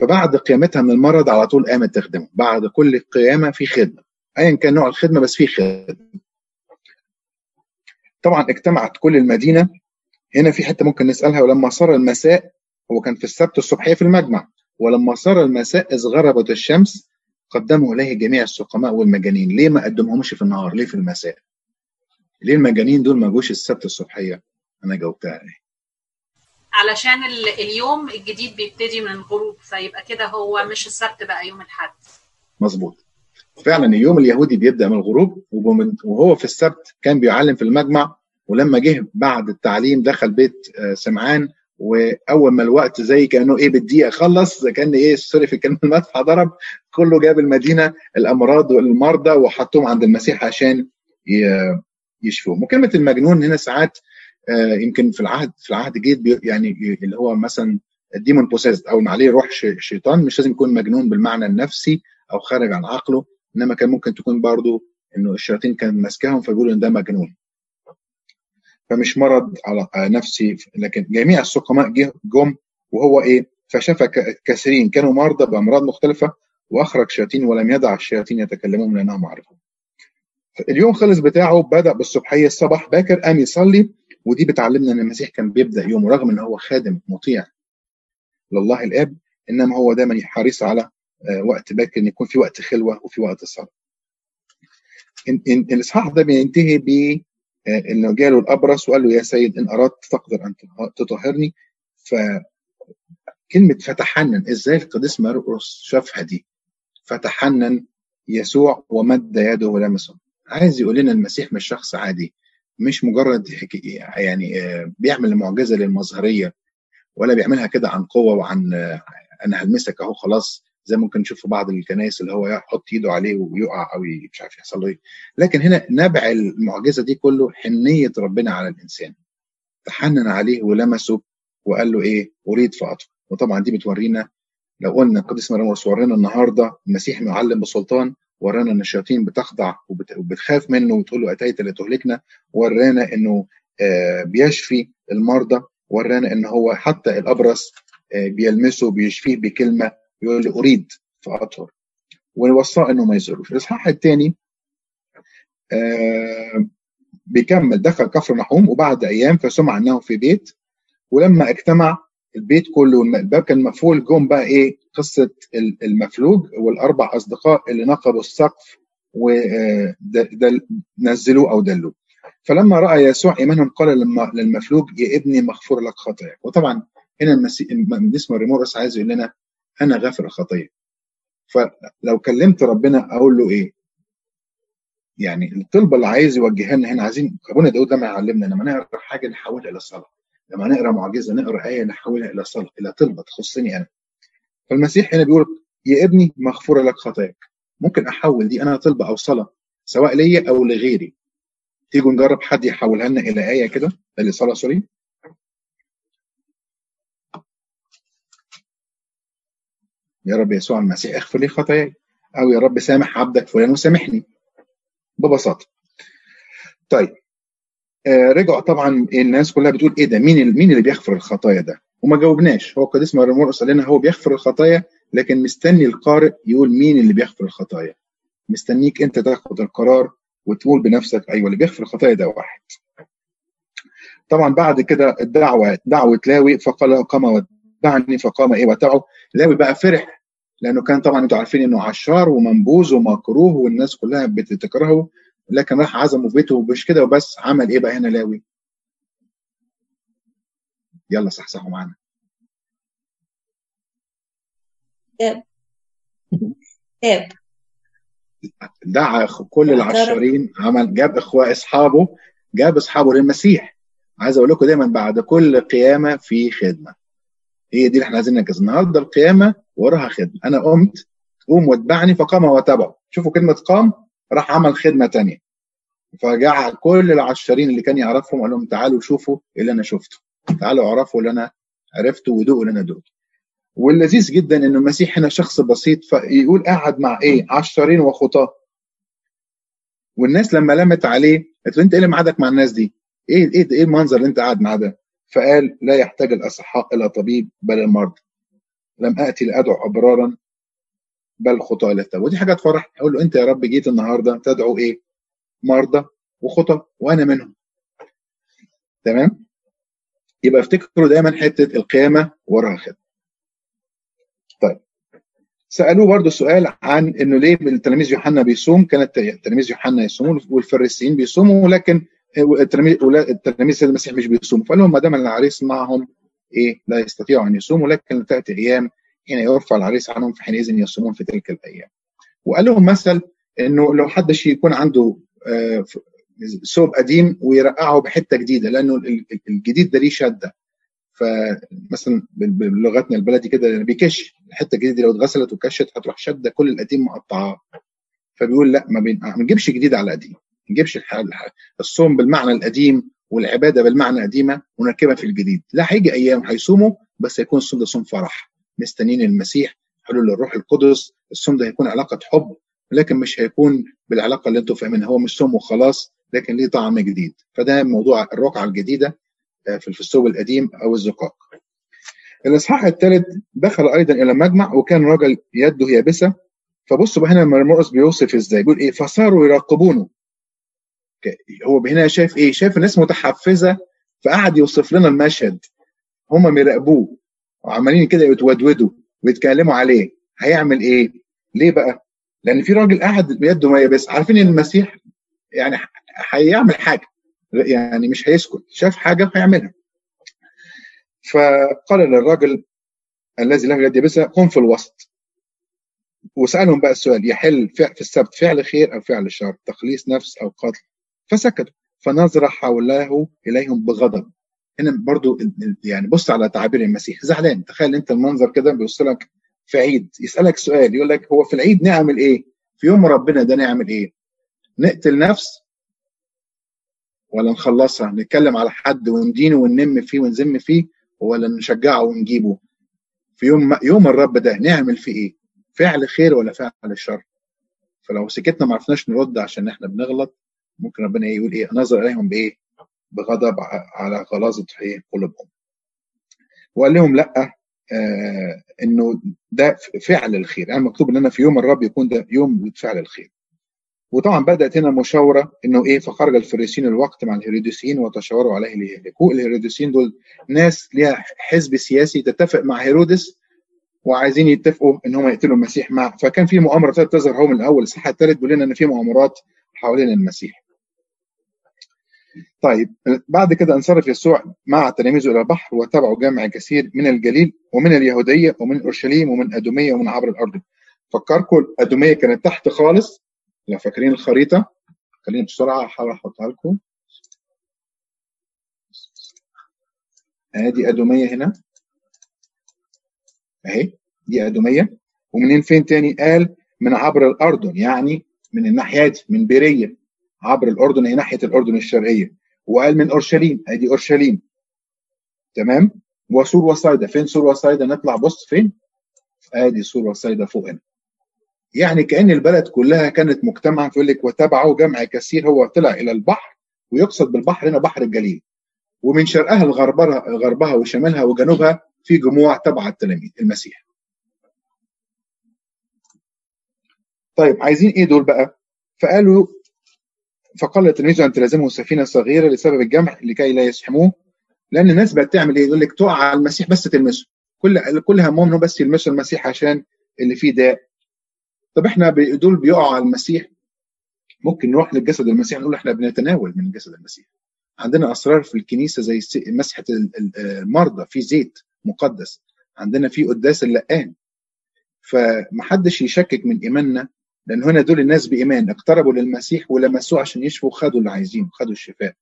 فبعد قيامتها من المرض على طول قامت تخدمه، بعد كل قيامة في خدمة، ايا كان نوع الخدمة بس في خدمة. طبعا اجتمعت كل المدينة. هنا في حتة ممكن نسألها ولما صار المساء هو كان في السبت الصبحية في المجمع. ولما صار المساء إذ غربت الشمس قدموا إليه جميع السقماء والمجانين. ليه ما قدمهمش في النهار؟ ليه في المساء؟ ليه المجانين دول ما جوش السبت الصبحية؟ أنا جاوبتها إيه؟ علشان اليوم الجديد بيبتدي من الغروب فيبقى كده هو مش السبت بقى يوم الأحد. مظبوط. فعلا اليوم اليهودي بيبدأ من الغروب وهو في السبت كان بيعلم في المجمع ولما جه بعد التعليم دخل بيت سمعان وأول ما الوقت زي كأنه إيه بالدقيقة خلص كأن إيه سوري في الكلمة المدفع ضرب كله جاب المدينة الأمراض والمرضى وحطهم عند المسيح عشان يشفوهم. وكلمة المجنون هنا ساعات يمكن في العهد في العهد الجديد يعني اللي هو مثلا الديمون بوسيسد أو عليه روح شيطان مش لازم يكون مجنون بالمعنى النفسي أو خارج عن عقله إنما كان ممكن تكون برضه إنه الشياطين كانت ماسكاهم فيقولوا إن ده مجنون. فمش مرض على نفسي لكن جميع السقماء جم وهو إيه؟ فشفى كثيرين كانوا مرضى بأمراض مختلفة وأخرج شياطين ولم يدع الشياطين يتكلمون لأنهم عرفوا. اليوم خلص بتاعه بدأ بالصبحية الصباح باكر قام يصلي ودي بتعلمنا إن المسيح كان بيبدأ يومه رغم إن هو خادم مطيع لله الآب إنما هو دايما حريص على وقت باكر إن يكون في وقت خلوة وفي وقت الصلاة. الاصحاح ده بينتهي ب إنه جاله الأبرص وقال له يا سيد إن أردت تقدر أن تطهرني. فكلمه فتحنن إزاي القديس مرقس شافها دي؟ فتحنن يسوع ومد يده ولمسه. عايز يقول لنا المسيح مش شخص عادي. مش مجرد يعني بيعمل المعجزه للمظهرية ولا بيعملها كده عن قوة وعن أنا هلمسك أهو خلاص زي ممكن نشوف في بعض الكنائس اللي هو يحط إيده عليه ويقع أو مش عارف يحصل له إيه. لكن هنا نبع المعجزة دي كله حنية ربنا على الإنسان. تحنن عليه ولمسه وقال له إيه؟ أريد فاطفى وطبعا دي بتورينا لو قلنا القديس مريم ورينا النهارده المسيح معلم بسلطان ورانا إن الشياطين بتخضع وبتخاف منه وتقول له أتيت لتهلكنا ورانا إنه بيشفي المرضى ورانا إن هو حتى الأبرص بيلمسه بيشفيه بكلمة يقول له أريد فاطهر ووصاه إنه ما يزوروش الإصحاح الثاني بيكمل. دخل كفر نحوم وبعد أيام فسمع إنه في بيت ولما اجتمع البيت كله الباب كان مقفول جم بقى إيه قصة المفلوج والأربع أصدقاء اللي نقبوا السقف ونزلوه أو دلوه. فلما رأى يسوع إيمانهم قال للمفلوج يا ابني مغفور لك خطاياك. وطبعا هنا المسيح ريمورس عايز يقول لنا أنا غافر الخطيه فلو كلمت ربنا أقول له إيه؟ يعني الطلبه اللي عايز يوجهها لنا هنا عايزين ابونا داود لما يعلمنا لما نقرا حاجة نحولها إلى صلاة. لما نقرأ معجزة نقرأ آية نحولها إلى صلاه إلى طلبة تخصني أنا. فالمسيح هنا بيقول يا ابني مغفورة لك خطاياك. ممكن أحول دي أنا طلبة أو صلاة سواء ليا أو لغيري. تيجوا نجرب حد يحولها لنا إلى آية كده؟ إلى صلاة سوري. يا رب يسوع المسيح اغفر لي خطاياي. أو يا رب سامح عبدك فلان وسامحني. ببساطة. طيب. رجعوا طبعا الناس كلها بتقول إيه ده؟ مين مين اللي بيغفر الخطايا ده؟ وما جاوبناش. هو القديس مرقس قال لنا هو بيغفر الخطايا لكن مستني القارئ يقول مين اللي بيغفر الخطايا. مستنيك أنت تاخد القرار وتقول بنفسك أيوه اللي بيغفر الخطايا ده واحد. طبعا بعد كده الدعوة دعوة لاوي فقال قام ودعني فقام إيه وتعه. لاوي بقى فرح لأنه كان طبعا أنتوا عارفين إنه عشار ومنبوذ ومكروه والناس كلها بتكرهه لكن راح عزمه في بيته مش كده وبس عمل إيه بقى هنا لاوي؟ يلا صحصحوا معانا. تاب تاب دعا كل العشارين عمل جاب إخوة أصحابه جاب أصحابه للمسيح. عايز أقول لكم دايما بعد كل قيامة في خدمة. هي دي اللي إحنا عايزين نركز النهارده القيامة وراها خدمة. أنا قمت قوم واتبعني فقام وتبعه شوفوا كلمة قام. راح عمل خدمة تانية. فجعل كل العشرين اللي كان يعرفهم قال لهم تعالوا شوفوا اللي أنا شفته. تعالوا اعرفوا اللي أنا عرفته ودوقوا اللي أنا دقته واللذيذ جدا ان المسيح هنا شخص بسيط فيقول قاعد مع إيه؟ عشرين وخطاة. والناس لما لمت عليه قالت له أنت إيه اللي معادك مع الناس دي؟ إيه إيه إيه المنظر اللي أنت قاعد معاه ده؟ فقال لا يحتاج الأصحاء إلى طبيب بل المرضى لم آتي لأدعو أبرارا بل خطاه إلى التوبه ودي حاجة تفرح. أقول له أنت يا رب جيت النهارده تدعو إيه؟ مرضى وخطى وأنا منهم. تمام؟ يبقى افتكروا دايما حتة القيامة وراها خدمه طيب. سألوه برضه سؤال عن إنه ليه التلاميذ يوحنا بيصوم؟ كانت تلاميذ يوحنا يصوموا والفريسيين بيصوموا ولكن التلاميذ التلاميذ المسيح مش بيصوموا. فقال لهم ما دام العريس معهم إيه؟ لا يستطيعوا أن يصوموا لكن تاتي أيام حين يرفع العريس عنهم فحينئذ يصومون في تلك الأيام. وقال لهم مثل إنه لو حد يكون عنده ثوب قديم ويرقعه بحتة جديدة لأنه الجديد ده ليه شدة. فمثلا بلغتنا البلدي كده بيكش الحتة الجديدة لو اتغسلت وكشت هتروح شدة كل القديم مقطعاه. فبيقول لأ ما بنجيبش جديد على قديم ما نجيبش الصوم بالمعنى القديم والعبادة بالمعنى قديمه ونركبها في الجديد. لا هيجي أيام هيصوموا بس هيكون الصوم ده صوم فرح. مستنين المسيح حلول الروح القدس الصوم ده هيكون علاقة حب لكن مش هيكون بالعلاقة اللي أنتم فاهمينها هو مش صوم وخلاص لكن ليه طعم جديد. فده موضوع الرقعة الجديدة في الفستوب القديم أو الزقاق. الإصحاح الثالث دخل أيضا إلى مجمع وكان رجل يده يابسة. فبصوا هنا مرمرقس بيوصف إزاي بيقول إيه فصاروا يراقبونه. هو هنا شايف إيه شايف الناس متحفزة فقعد يوصف لنا المشهد. هم بيراقبوه وعمالين كده يتودودوا ويتكلموا عليه. هيعمل إيه؟ ليه بقى؟ لأن في راجل قاعد بيده ما يابسه عارفين إن المسيح يعني هيعمل حاجة يعني مش هيسكت. شاف حاجة هيعملها. فقال للراجل الذي له يد يابسه قم في الوسط. وسألهم بقى السؤال يحل في السبت فعل خير أو فعل شر تخليص نفس أو قتل؟ فسكتوا. فنظر حوله إليهم بغضب. هنا برضو يعني بص على تعابير المسيح. زعلان. تخيل انت المنظر كده بيبص لك في عيد. يسألك سؤال. يقول لك هو في العيد نعمل إيه؟ في يوم ربنا ده نعمل إيه؟ نقتل نفس ولا نخلصها؟ نتكلم على حد وندينه وننم فيه ونذم فيه ولا نشجعه ونجيبه؟ في يوم يوم الرب ده نعمل فيه إيه؟ فعل خير ولا فعل شر؟ فلو سكتنا ما عرفناش نرد عشان إحنا بنغلط ممكن ربنا يقول إيه؟ نظر إليهم بإيه؟ بغضب على غلاظه إيه قلوبهم. وقال لهم لأ آه إنه ده فعل الخير. يعني مكتوب إن أنا في يوم الرب يكون ده يوم فعل الخير. وطبعا بدأت هنا مشاوره إنه إيه فخرج الفريسيين الوقت مع الهيروديسيين وتشاوروا عليه ليهلكوه الهيروديسيين دول ناس ليها حزب سياسي تتفق مع هيرودس وعايزين يتفقوا إن هم يقتلوا المسيح مع فكان في مؤامرة تظهر هو من الأول الصح الثالث بيقول لنا إن في مؤامرات حوالين المسيح. طيب بعد كده انصرف يسوع مع تلاميذه إلى البحر وتبعوا جمع كثير من الجليل ومن اليهودية ومن أورشليم ومن أدومية ومن عبر الأرض. فكركم أدومية كانت تحت خالص. لو فاكرين الخريطة؟ خليني بسرعة أحاول أحطها لكم. آدي أدومية هنا. أهي دي أدومية. ومنين فين تاني؟ قال من عبر الأردن يعني من الناحية دي من بيرية. عبر الأردن هي ناحية الأردن الشرقية. وقال من أورشليم أدي أورشليم. تمام؟ وسور وصيدا. فين سور وصيدا؟ نطلع بص فين؟ أدي سور وصيدا فوق هنا. يعني كأن البلد كلها كانت مجتمعة يقول لك وتبعه جمع كثير. هو طلع إلى البحر ويقصد بالبحر هنا بحر الجليل. ومن شرقها لغربها غربها وشمالها وجنوبها في جموع تبع التلاميذ المسيح. طيب عايزين إيه دول بقى؟ فقالوا فقال التلميذ أن تلازمه سفينة صغيرة لسبب الجمع لكي لا يزحموه لأن الناس بقت تعمل إيه؟ يقول لك تقع على المسيح بس تلمسه. كل كل همهم بس يلمسوا المسيح عشان اللي فيه داء. طب إحنا دول بيقعوا على المسيح؟ ممكن نروح للجسد المسيح نقول إحنا بنتناول من جسد المسيح. عندنا أسرار في الكنيسة زي مسحة المرضى في زيت مقدس. عندنا في قداس اللقان. فمحدش يشكك من إيماننا لأن هنا دول الناس بإيمان اقتربوا للمسيح ولمسوه عشان يشفوا خدوا اللي عايزينه خدوا الشفاء.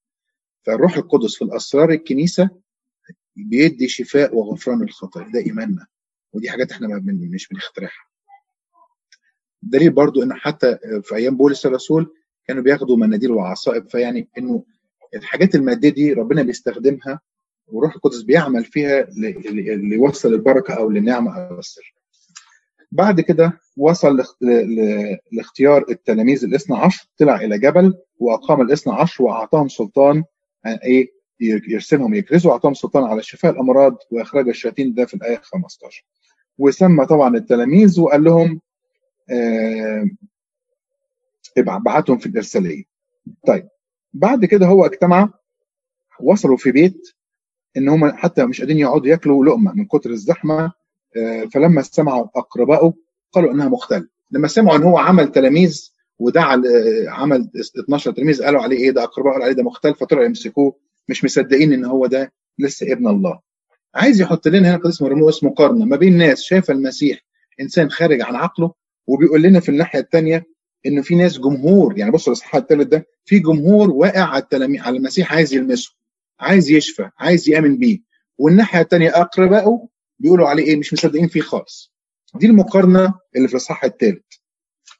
فالروح القدس في الأسرار الكنيسة بيدي شفاء وغفران الخطايا ده إيماننا. ودي حاجات إحنا مش بنخترعها. دليل برضو انه حتى في أيام بولس الرسول كانوا بياخدوا مناديل وعصائب فيعني إنه الحاجات المادية دي ربنا بيستخدمها وروح القدس بيعمل فيها ليوصل البركة أو للنعمه أو السر. بعد كده وصل لاختيار التلاميذ الاثنى عشر طلع إلى جبل وأقام الاثنى عشر وأعطاهم سلطان إيه يرسلهم يكرزوا واعطاهم سلطان على شفاء الأمراض وإخراج الشياطين ده في الآية 15 وسمى طبعا التلاميذ وقال لهم آه بعتهم في الإرسالية. طيب بعد كده هو اجتمع وصلوا في بيت إن هم حتى مش قادرين يقعدوا ياكلوا لقمة من كتر الزحمة فلما سمعوا اقربائه قالوا إنها مختل لما سمعوا إن هو عمل تلاميذ ودعا عمل 12 تلميذ قالوا عليه إيه ده؟ اقرباء قالوا عليه ده مختل فطلعوا يمسكوه. مش مصدقين إن هو ده لسه ابن الله. عايز يحط لنا هنا قديس مرموس مقارنه ما بين ناس شايفة المسيح إنسان خارج عن عقله وبيقول لنا في الناحية الثانية إنه في ناس جمهور يعني بصوا الاصحاح الثالث ده في جمهور واقع على التلاميذ على المسيح عايز يلمسه عايز يشفى عايز يأمن بيه. والناحية الثانية اقربائه بيقولوا عليه إيه؟ مش مصدقين فيه خالص. دي المقارنة اللي في الإصحاح الثالث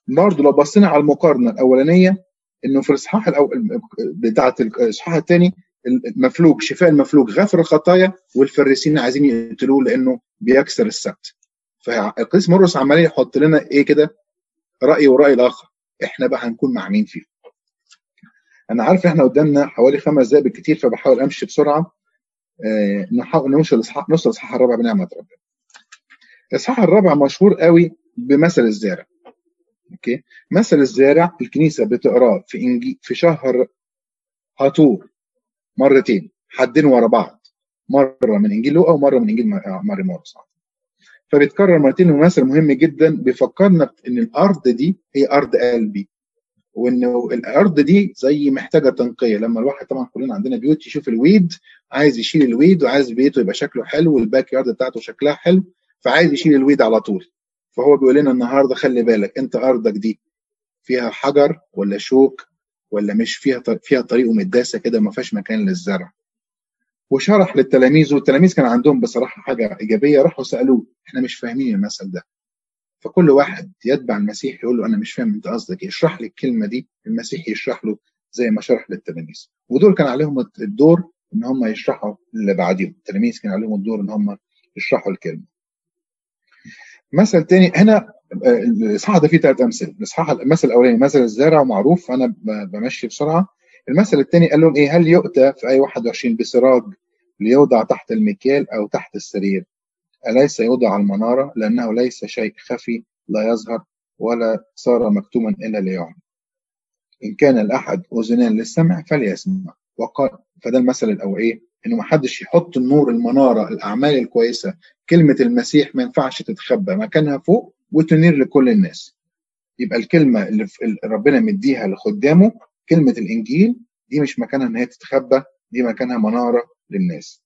برضه لو بصينا على المقارنة الأولانية إنه في الإصحاح الأول بتاعة الإصحاح الثاني المفلوج شفاء المفلوج غفر الخطايا والفريسين عايزين يقتلوه لأنه بيكسر السبت فالقديس مرقس عمال يحط لنا إيه كده؟ رأي ورأي الآخر. إحنا بقى هنكون مع مين فيهم أنا عارف إحنا قدامنا حوالي خمس دقائق بالكثير فبحاول أمشي بسرعة. نوصل الاصحاح نوصل الاصحاح الرابع بنعمة ربنا. الاصحاح الرابع مشهور قوي بمثل الزارع. Okay؟ مثل الزارع الكنيسة بتقراه في انجيل في شهر هاتور مرتين حدين ورا بعض. مرة من إنجيل لوقا ومرة من إنجيل ماري مرقس فبيتكرر مرتين ومثل مهم جدا بيفكرنا إن الأرض دي هي أرض قلبي. وإنه الأرض دي زي محتاجة تنقية. لما الواحد طبعا كلنا عندنا بيوت يشوف ال weed عايز يشيل ال weed وعايز بيته يبقى شكله حلو وال backyard بتاعته شكلها حلو فعايز يشيل الويد على طول. فهو بيقول لنا النهارده خلي بالك أنت أرضك دي فيها حجر ولا شوك ولا مش فيها فيها طريق مداسه كده ما فيهاش مكان للزرع. وشرح للتلاميذ والتلاميذ كان عندهم بصراحة حاجة إيجابية راحوا سألوه إحنا مش فاهمين المثل ده. فكل واحد يتبع المسيح يقول له أنا مش فاهم أنت قصدك إيه. اشرح لي الكلمة دي. المسيح يشرح له زي ما شرح للتلاميذ. ودول كان عليهم الدور إن هم يشرحوا اللي بعديهم. التلاميذ كان عليهم الدور إن هم يشرحوا الكلمة. مثل تاني هنا الاصحاح ده فيه ثلاث أمثلة. الاصحاح المثل الأولاني مثل الزارع معروف. أنا بمشي بسرعة. المثل الثاني قال لهم إيه؟ هل يؤتى في اي 21 بسراج ليوضع تحت المكيال أو تحت السرير؟ أليس يوضع المنارة؟ لأنه ليس شيء خفي لا يظهر ولا صار مكتوما إلا ليعلم إن كان الأحد أذنان للسمع فليسمع. وقال فده المثل الأول إيه؟ إنه ما حدش يحط النور المنارة الأعمال الكويسة كلمة المسيح ما ينفعش تتخبى مكانها فوق وتنير لكل الناس. يبقى الكلمة اللي ربنا مديها لخدامه كلمة الإنجيل دي مش مكانها إن هي تتخبى دي مكانها منارة للناس.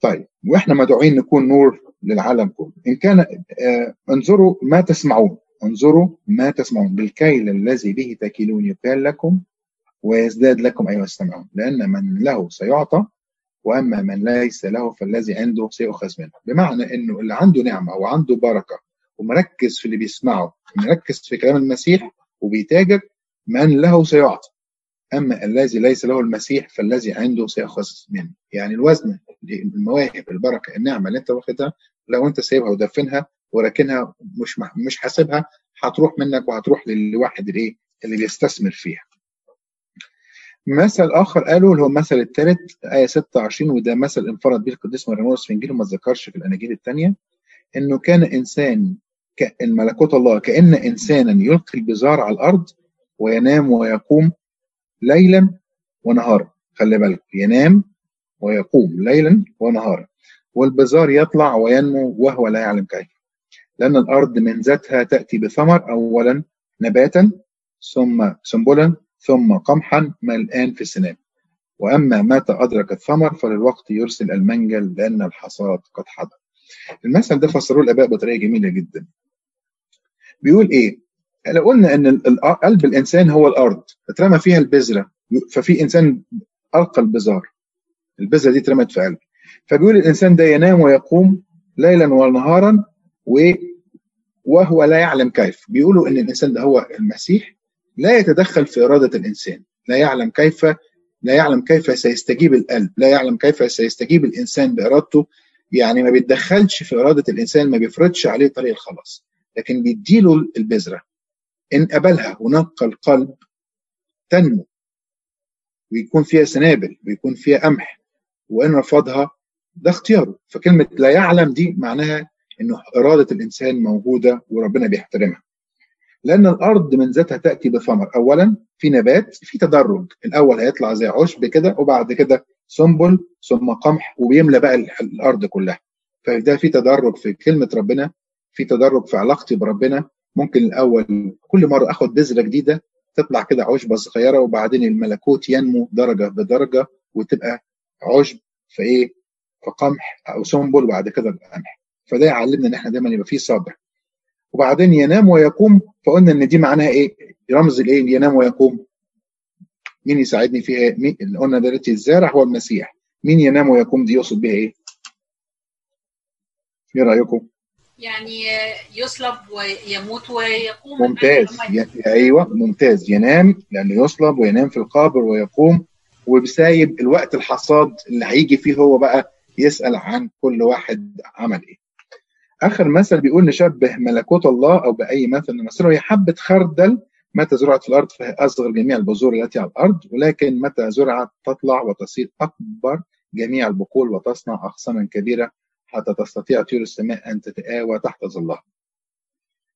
طيب وإحنا مدعوين نكون نور للعالم كله. إن كان آه انظروا ما تسمعون. انظروا ما تسمعون. بالكيل الذي به تكيلون يكال لكم ويزداد لكم أيها السمعون. لأن من له سيعطى وأما من ليس له فالذي عنده سيؤخذ منه. بمعنى إنه اللي عنده نعمة وعنده بركة ومركز في اللي بيسمعه مركز في كلام المسيح وبيتاجر من له سيعطى. اما الذي ليس له المسيح فالذي عنده سيأخذ منه. يعني الوزن المواهب البركة النعمة اللي أنت واخدها لو أنت سايبها ودفنها وراكنها مش مش حاسبها هتروح منك وهتروح للواحد الايه اللي بيستثمر فيها. مثل آخر قالوا اللي هو المثل الثالث آية 26 وده مثل انفرد به القديس مريموس في إنجيل وما ذكرش في الأناجيل الثانية إنه كان إنسان كان ملكوت الله كأن إنسانا يلقي البزار على الأرض وينام ويقوم ليلا ونهارا. خلي بالك ينام ويقوم ليلا ونهارا. والبزار يطلع وينمو وهو لا يعلم كيف. لأن الأرض من ذاتها تأتي بثمر أولا نباتا ثم سنبلا ثم قمحا ملآن في السنام وأما متى أدرك الثمر فللوقت يرسل المنجل لأن الحصاد قد حضر. المثل ده فسروه الآباء بطريقة جميلة جدا. بيقول إيه؟ لو قلنا إن قلب الإنسان هو الأرض اترمى فيها البذرة ففي إنسان القى البزار البذرة دي اترمت في قلبه فبيقول الإنسان ده ينام ويقوم ليلا ونهارا و وهو لا يعلم كيف. بيقولوا إن الإنسان ده هو المسيح لا يتدخل في إرادة الإنسان. لا يعلم كيف لا يعلم كيف سيستجيب القلب لا يعلم كيف سيستجيب الإنسان بإرادته. يعني ما بيتدخلش في إرادة الإنسان ما بيفرضش عليه طريق الخلاص لكن بيديله البذرة. إن قبلها ونقى القلب تنمو. ويكون فيها سنابل ويكون فيها قمح. وإن رفضها ده اختياره. فكلمة لا يعلم دي معناها إنه إرادة الإنسان موجودة وربنا بيحترمها. لأن الأرض من ذاتها تأتي بثمر. اولا في نبات في تدرج. الأول هيطلع زي عشب كده وبعد كده سنبل ثم قمح وبيملى بقى الأرض كلها. فده في تدرج في كلمة ربنا في تدرج في علاقتي بربنا ممكن الأول كل مرة آخد بذرة جديدة تطلع كده عشبة صغيرة وبعدين الملكوت ينمو درجة بدرجة وتبقى عشب في إيه؟ في قمح أو سنبل وبعد كده قمح فده يعلمنا إن إحنا دايما يبقى فيه صبر. وبعدين ينام ويقوم فقلنا إن دي معناها إيه؟ رمز الايه ينام ويقوم. مين يساعدني فيها مين؟ اللي قلنا دلوقتي الزارع هو المسيح. مين ينام ويقوم؟ دي يقصد بيها إيه؟ إيه رأيكم؟ يعني يصلب ويموت ويقوم ممتاز. ي... أيوه ممتاز. ينام لأنه يصلب وينام في القبر ويقوم وبسايب الوقت الحصاد اللي هيجي فيه هو بقى يسأل عن كل واحد عمل إيه. آخر مثل بيقول نشبه ملكوت الله أو بأي مثل نمثله هي حبة خردل متى زرعت في الأرض فهي اصغر جميع البذور التي على الأرض ولكن متى زرعت تطلع وتصير أكبر جميع البقول وتصنع اغصانا كبيرة حتى تستطيع طيور السماء أن تتآوى تحت ظلها.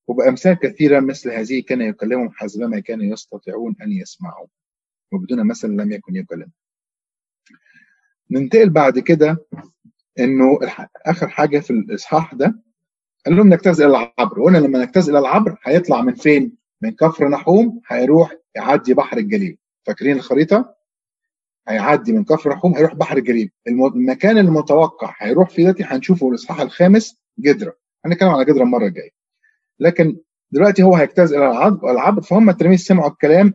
وبأمثال كثيرة مثل هذه كان يكلمهم حسبما كانوا يستطيعون أن يسمعوا وبدون مثل لم يكن يكلم. ننتقل بعد كده إنه آخر حاجة في الإصحاح ده قال لهم نجتاز إلى العبر وقلنا لما نجتاز إلى العبر هيطلع من فين؟ من كفر نحوم هيروح يعدي بحر الجليل فاكرين الخريطة؟ هيعدي من كفر نحوم هيروح بحر الجليل المكان المتوقع هيروح فيه دلوقتي هنشوفه الإصحاح الخامس جدرة. هنتكلم على جدرة المرة الجاية. لكن دلوقتي هو هيجتاز إلى العبر فهم التلاميذ سمعوا الكلام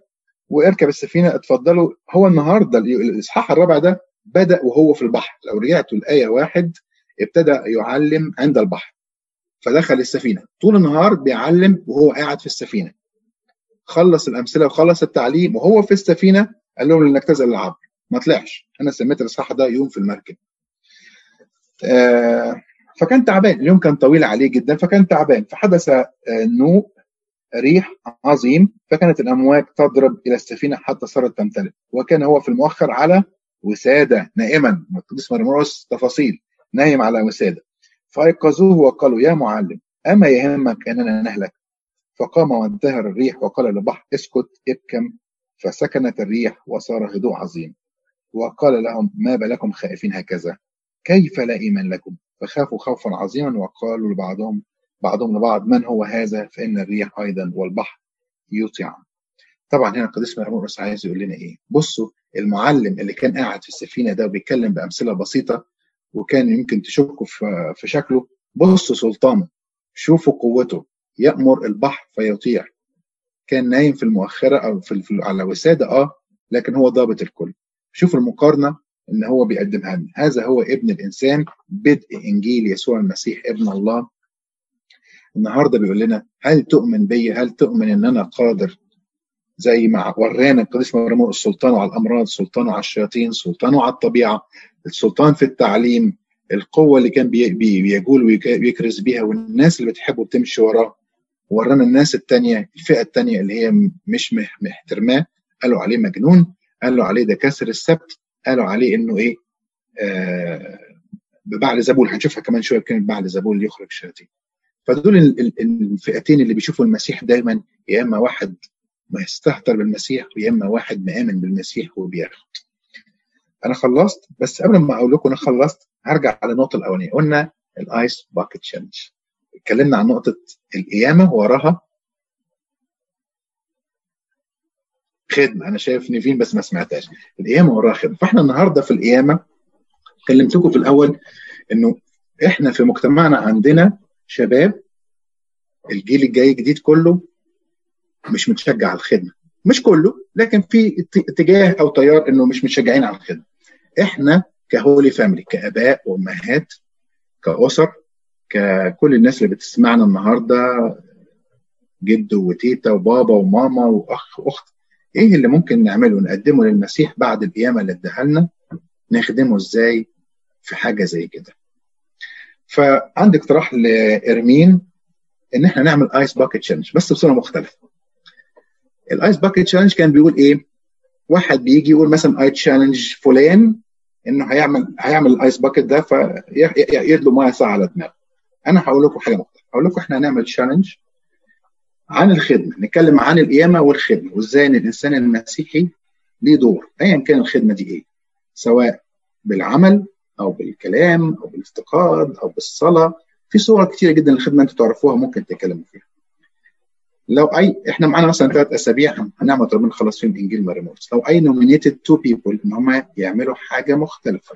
وإركب السفينة اتفضلوا. هو النهارده الإصحاح الرابع ده بدأ وهو في البحر. لو رجعتوا الايه واحد ابتدى يعلم عند البحر. فدخل السفينة. طول النهار بيعلم وهو قاعد في السفينة. خلص الأمثلة وخلص التعليم وهو في السفينة قال لهم نجتاز إلى العبر ما طلعش. أنا سميت الإصحاح ده يوم في المركب. آه فكان تعبان. اليوم كان طويل عليه جدا فكان تعبان. فحدث آه نوء ريح عظيم فكانت الأمواج تضرب إلى السفينة حتى صارت تمتلئ. وكان هو في المؤخر على وسادة نائما. القديس مرمرس تفاصيل. نايم على وسادة. فأيقظوه وقالوا يا معلم أما يهمك أننا نهلك؟ فقام وانتهر الريح وقال للبحر اسكت ابكم. فسكنت الريح وصار هدوء عظيم. وقال لهم ما بالكم خائفين هكذا؟ كيف لا إيمان لكم؟ فخافوا خوفا عظيما وقالوا لبعضهم بعضهم لبعض من هو هذا؟ فإن الريح أيضا والبحر يطيع طبعا هنا القديس مرموس عايز يقول لنا إيه؟ بصوا المعلم اللي كان قاعد في السفينة ده وبيتكلم بأمثلة بسيطة وكان يمكن تشكوا في شكله بصوا سلطانه شوفوا قوته يأمر البحر فيطيع. كان نايم في المؤخرة أو في, على وسادة آه لكن هو ضابط الكل. شوفوا المقارنة إن هو بيقدمها لنا. هذا هو ابن الإنسان بدء إنجيل يسوع المسيح ابن الله. النهارده بيقول لنا هل تؤمن بي؟ هل تؤمن إن أنا قادر؟ زي ما ورانا القديس مرموق سلطانه على الأمراض سلطانه على الشياطين سلطانه على الطبيعة السلطان في التعليم القوة اللي كان بي بيجول ويكرز بيها والناس اللي بتحبه بتمشي وراه. ورانا الناس التانية الفئة التانية اللي هي مش محترماه قالوا عليه مجنون. قالوا عليه ده كسر السبت قالوا عليه إنه إيه آه ببعل زبول هنشوفها كمان شوية كلمة بعل زبول يخرج الشياطين فدول الفئتين اللي بيشوفوا المسيح دايما يا إما واحد مستهتر بالمسيح ويا إما واحد مآمن بالمسيح وبياخد أنا خلصت بس قبل ما أقول لكم أنا خلصت هرجع على النقطة الأولانية. قلنا ال ice bucket challenge اتكلمنا عن نقطة القيامة وراها خدمة. أنا شايف نيفين بس ما سمعتهاش. القيامة وراها خدمة. فإحنا النهارده في القيامة كلمتكم في الأول إنه إحنا في مجتمعنا عندنا شباب الجيل الجاي الجديد كله مش متشجع على الخدمة. مش كله لكن في اتجاه أو تيار إنه مش متشجعين على الخدمة. إحنا كهولي فاميلي كآباء وأمهات كأسر ككل الناس اللي بتسمعنا النهارده جد وتيتا وبابا وماما واخ واخت إيه اللي ممكن نعمله نقدمه للمسيح بعد القيامة اللي اداها لنا نخدمه إزاي في حاجة زي كده؟ فعندي اقتراح لإرمين إن إحنا نعمل ice bucket challenge بس بصورة مختلفة. ال ice bucket challenge كان بيقول إيه؟ واحد بيجي يقول مثلا I challenge فلان إنه هيعمل هيعمل ال ice bucket ده فيدلق مية ساعة على دماغه. أنا هقول لكم حاجة مختلفة. هقول لكم إحنا هنعمل challenge عن الخدمة نتكلم عن القيامة والخدمة وإزاي إن الإنسان المسيحي ليه دور ايا كان الخدمة دي إيه؟ سواء بالعمل أو بالكلام أو بالافتقاد أو بالصلاة في صور كتيرة جدا للخدمة أنتوا تعرفوها ممكن تتكلموا فيها. لو I إحنا معانا مثلا ثلاث أسابيع هنعمل ربنا خلاص فيهم انجيل مرقس لو I nominated two people إن هم يعملوا حاجة مختلفة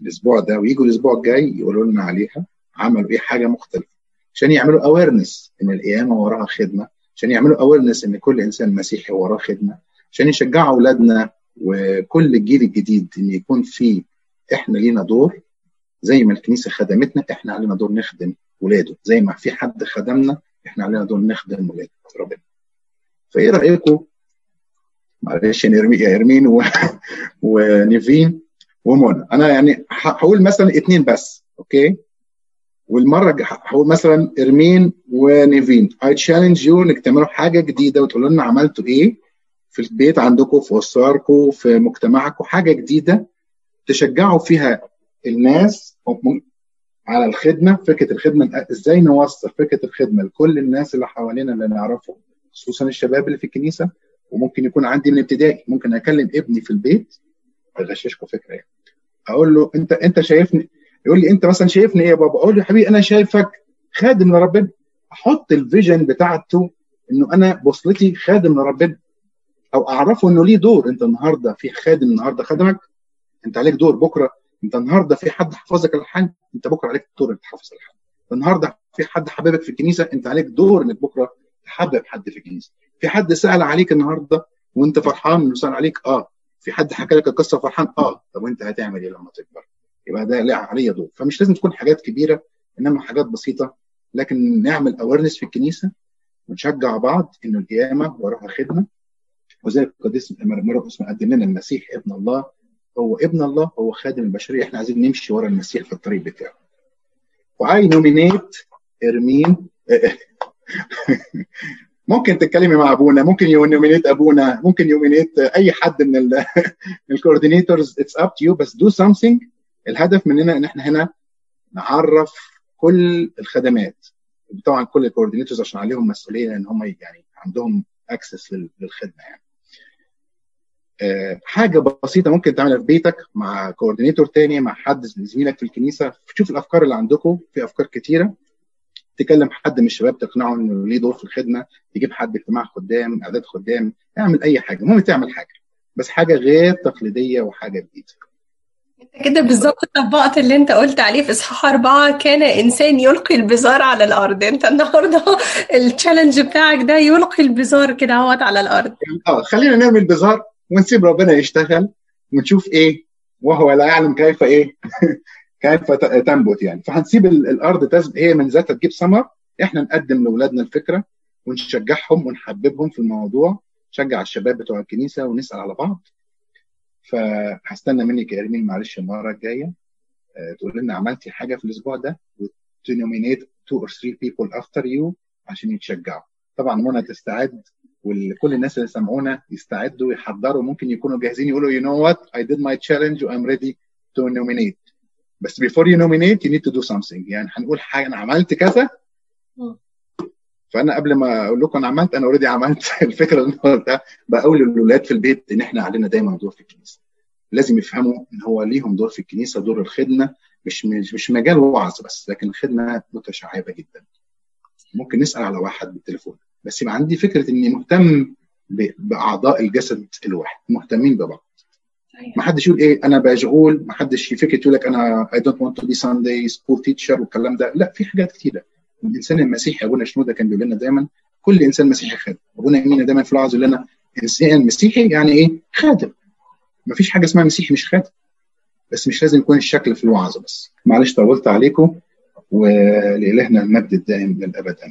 الأسبوع ده ويجوا الأسبوع الجاي يقولوا لنا عليها عملوا إيه حاجة مختلفة. عشان يعملوا awareness إن القيامة وراها خدمة عشان يعملوا awareness إن كل إنسان مسيحي وراه خدمة عشان يشجعوا أولادنا وكل الجيل الجديد إن يكون في إحنا لينا دور. زي ما الكنيسة خدمتنا إحنا علينا دور نخدم ولاده. زي ما في حد خدمنا إحنا علينا دور نخدم ولاد ربنا. فإيه رأيكم؟ معلش يا ارمين و... ونيفين ومنى أنا يعني هقول مثلا اثنين بس okay؟ والمرة هقول مثلا إرمين ونيفين. I challenge you إنك تعملوا حاجة جديدة وتقولوا لنا عملتوا إيه في البيت عندكم في اسراركم في مجتمعكم حاجة جديدة تشجعوا فيها الناس. على الخدمة فكرة الخدمة إزاي نوصل فكرة الخدمة لكل الناس اللي حوالينا اللي نعرفهم خصوصا الشباب اللي في الكنيسة. وممكن يكون عندي من ابتدائي ممكن أكلم ابني في البيت اغششكم فكرة يعني. أقول له انت أنت شايفني يقول لي انت مثلا شايفني إيه يا بابا؟ أقول له يا حبيبي أنا شايفك خادم لربنا أحط الفيجن بتاعته إنه أنا بوصلتي خادم لربنا أو أعرفه إنه ليه دور. أنت النهارده في خادم النهارده خدمك أنت عليك دور بكرة. أنت النهارده في حد حفظك الحان أنت بكرة عليك دور إنك تحفظ الحان النهارده في حد حبيبك في الكنيسة. أنت عليك دور إنك بكرة تحبب حد في الكنيسة. في حد سأل عليك النهارده وأنت فرحان إنه سأل عليك؟ آه. في حد حكى لك القصة فرحان آه. طب وأنت هتعمل إيه لما تكبر؟ يبقى ده له عليه دور فمش لازم تكون حاجات كبيرة إنما حاجات بسيطة. لكن نعمل awareness في الكنيسة ونشجع بعض إنه القيامة وراها خدمه وزي القديس مرقس مقدم لنا المسيح ابن الله. هو ابن الله هو خادم البشرية. إحنا عايزين نمشي ورا المسيح في الطريق بتاعه. و I nominate إرمين. ممكن تتكلمي مع أبونا ممكن you nominate أبونا ممكن you nominate أي حد من ال coordinators it's up to you بس do something الهدف مننا إن إحنا هنا نعرف كل الخدمات طبعا كل ال coordinators عشان عليهم مسؤولية إن هم يعني عندهم access للخدمة يعني. حاجة بسيطة ممكن تعملها في بيتك مع coordinator تاني مع حد زميلك في الكنيسة. شوف الأفكار اللي عندكم في أفكار كتيرة. تكلم حد من الشباب تقنعه إنه ليه دور في الخدمة. تجيب حد اجتماع خدام أعداد خدام اعمل أي حاجة. المهم تعمل حاجة بس حاجة غير تقليدية وحاجة جديدة. كده بالظبط طبقت اللي انت قلت عليه في إصحاح أربعة. كان إنسان يلقي البزار على الأرض. انت النهاردة التشالنج بتاعك ده يلقي البزار كده اهوت على الأرض. آه خلينا نعمل بزار ونسيب ربنا يشتغل ونشوف إيه وهو لا يعلم كيف إيه كيف تنبت يعني. فهنسيب الأرض تزب هي من ذاتها تجيب ثمر. إحنا نقدم لأولادنا الفكرة ونشجعهم ونحببهم في الموضوع. نشجع الشباب بتوع الكنيسة ونسأل على بعض. فهستنى منك يا إرمين معلش المرة الجاية. تقول لنا عملتي حاجة في الأسبوع ده وتنومينيت two or three people after you عشان يتشجعوا. طبعا منى تستعد وكل الناس اللي سمعونا يستعدوا يحضروا ممكن يكونوا جاهزين يقولوا you know what? I did my challenge I'm ready to nominate. بس before you nominate you need to do something. يعني هنقول حاجة. أنا عملت كذا. فأنا قبل ما أقول لكم أنا عملت أنا اوريدي عملت الفكرة اللي أنا قلتها بقول للاولاد في البيت إن إحنا علينا دايما دور في الكنيسة. لازم يفهموا إن هو ليهم دور في الكنيسة دور الخدمة مش مش مجال وعظ بس لكن الخدمه متشعبة جدا. ممكن نسأل على واحد بالتليفون. بس يبقى عندي فكرة إني مهتم بأعضاء الجسد الواحد مهتمين ببعض. ما حدش يقول إيه أنا مشغول ما حدش فكرة يقول لك أنا I don't want to be Sunday school teacher والكلام ده. لا في حاجات كتيرة. الإنسان المسيحي أبونا شنودة كان بيقول لنا دايما كل إنسان مسيحي خادم. أبونا يمينا دايما في الوعظ يقول لنا إنسان مسيحي يعني إيه؟ خادم. ما فيش حاجة اسمها مسيحي مش خادم. بس مش لازم يكون الشكل في الوعظ بس. معلش طولت عليكم ولإلهنا المجد الدائم للأبد. امين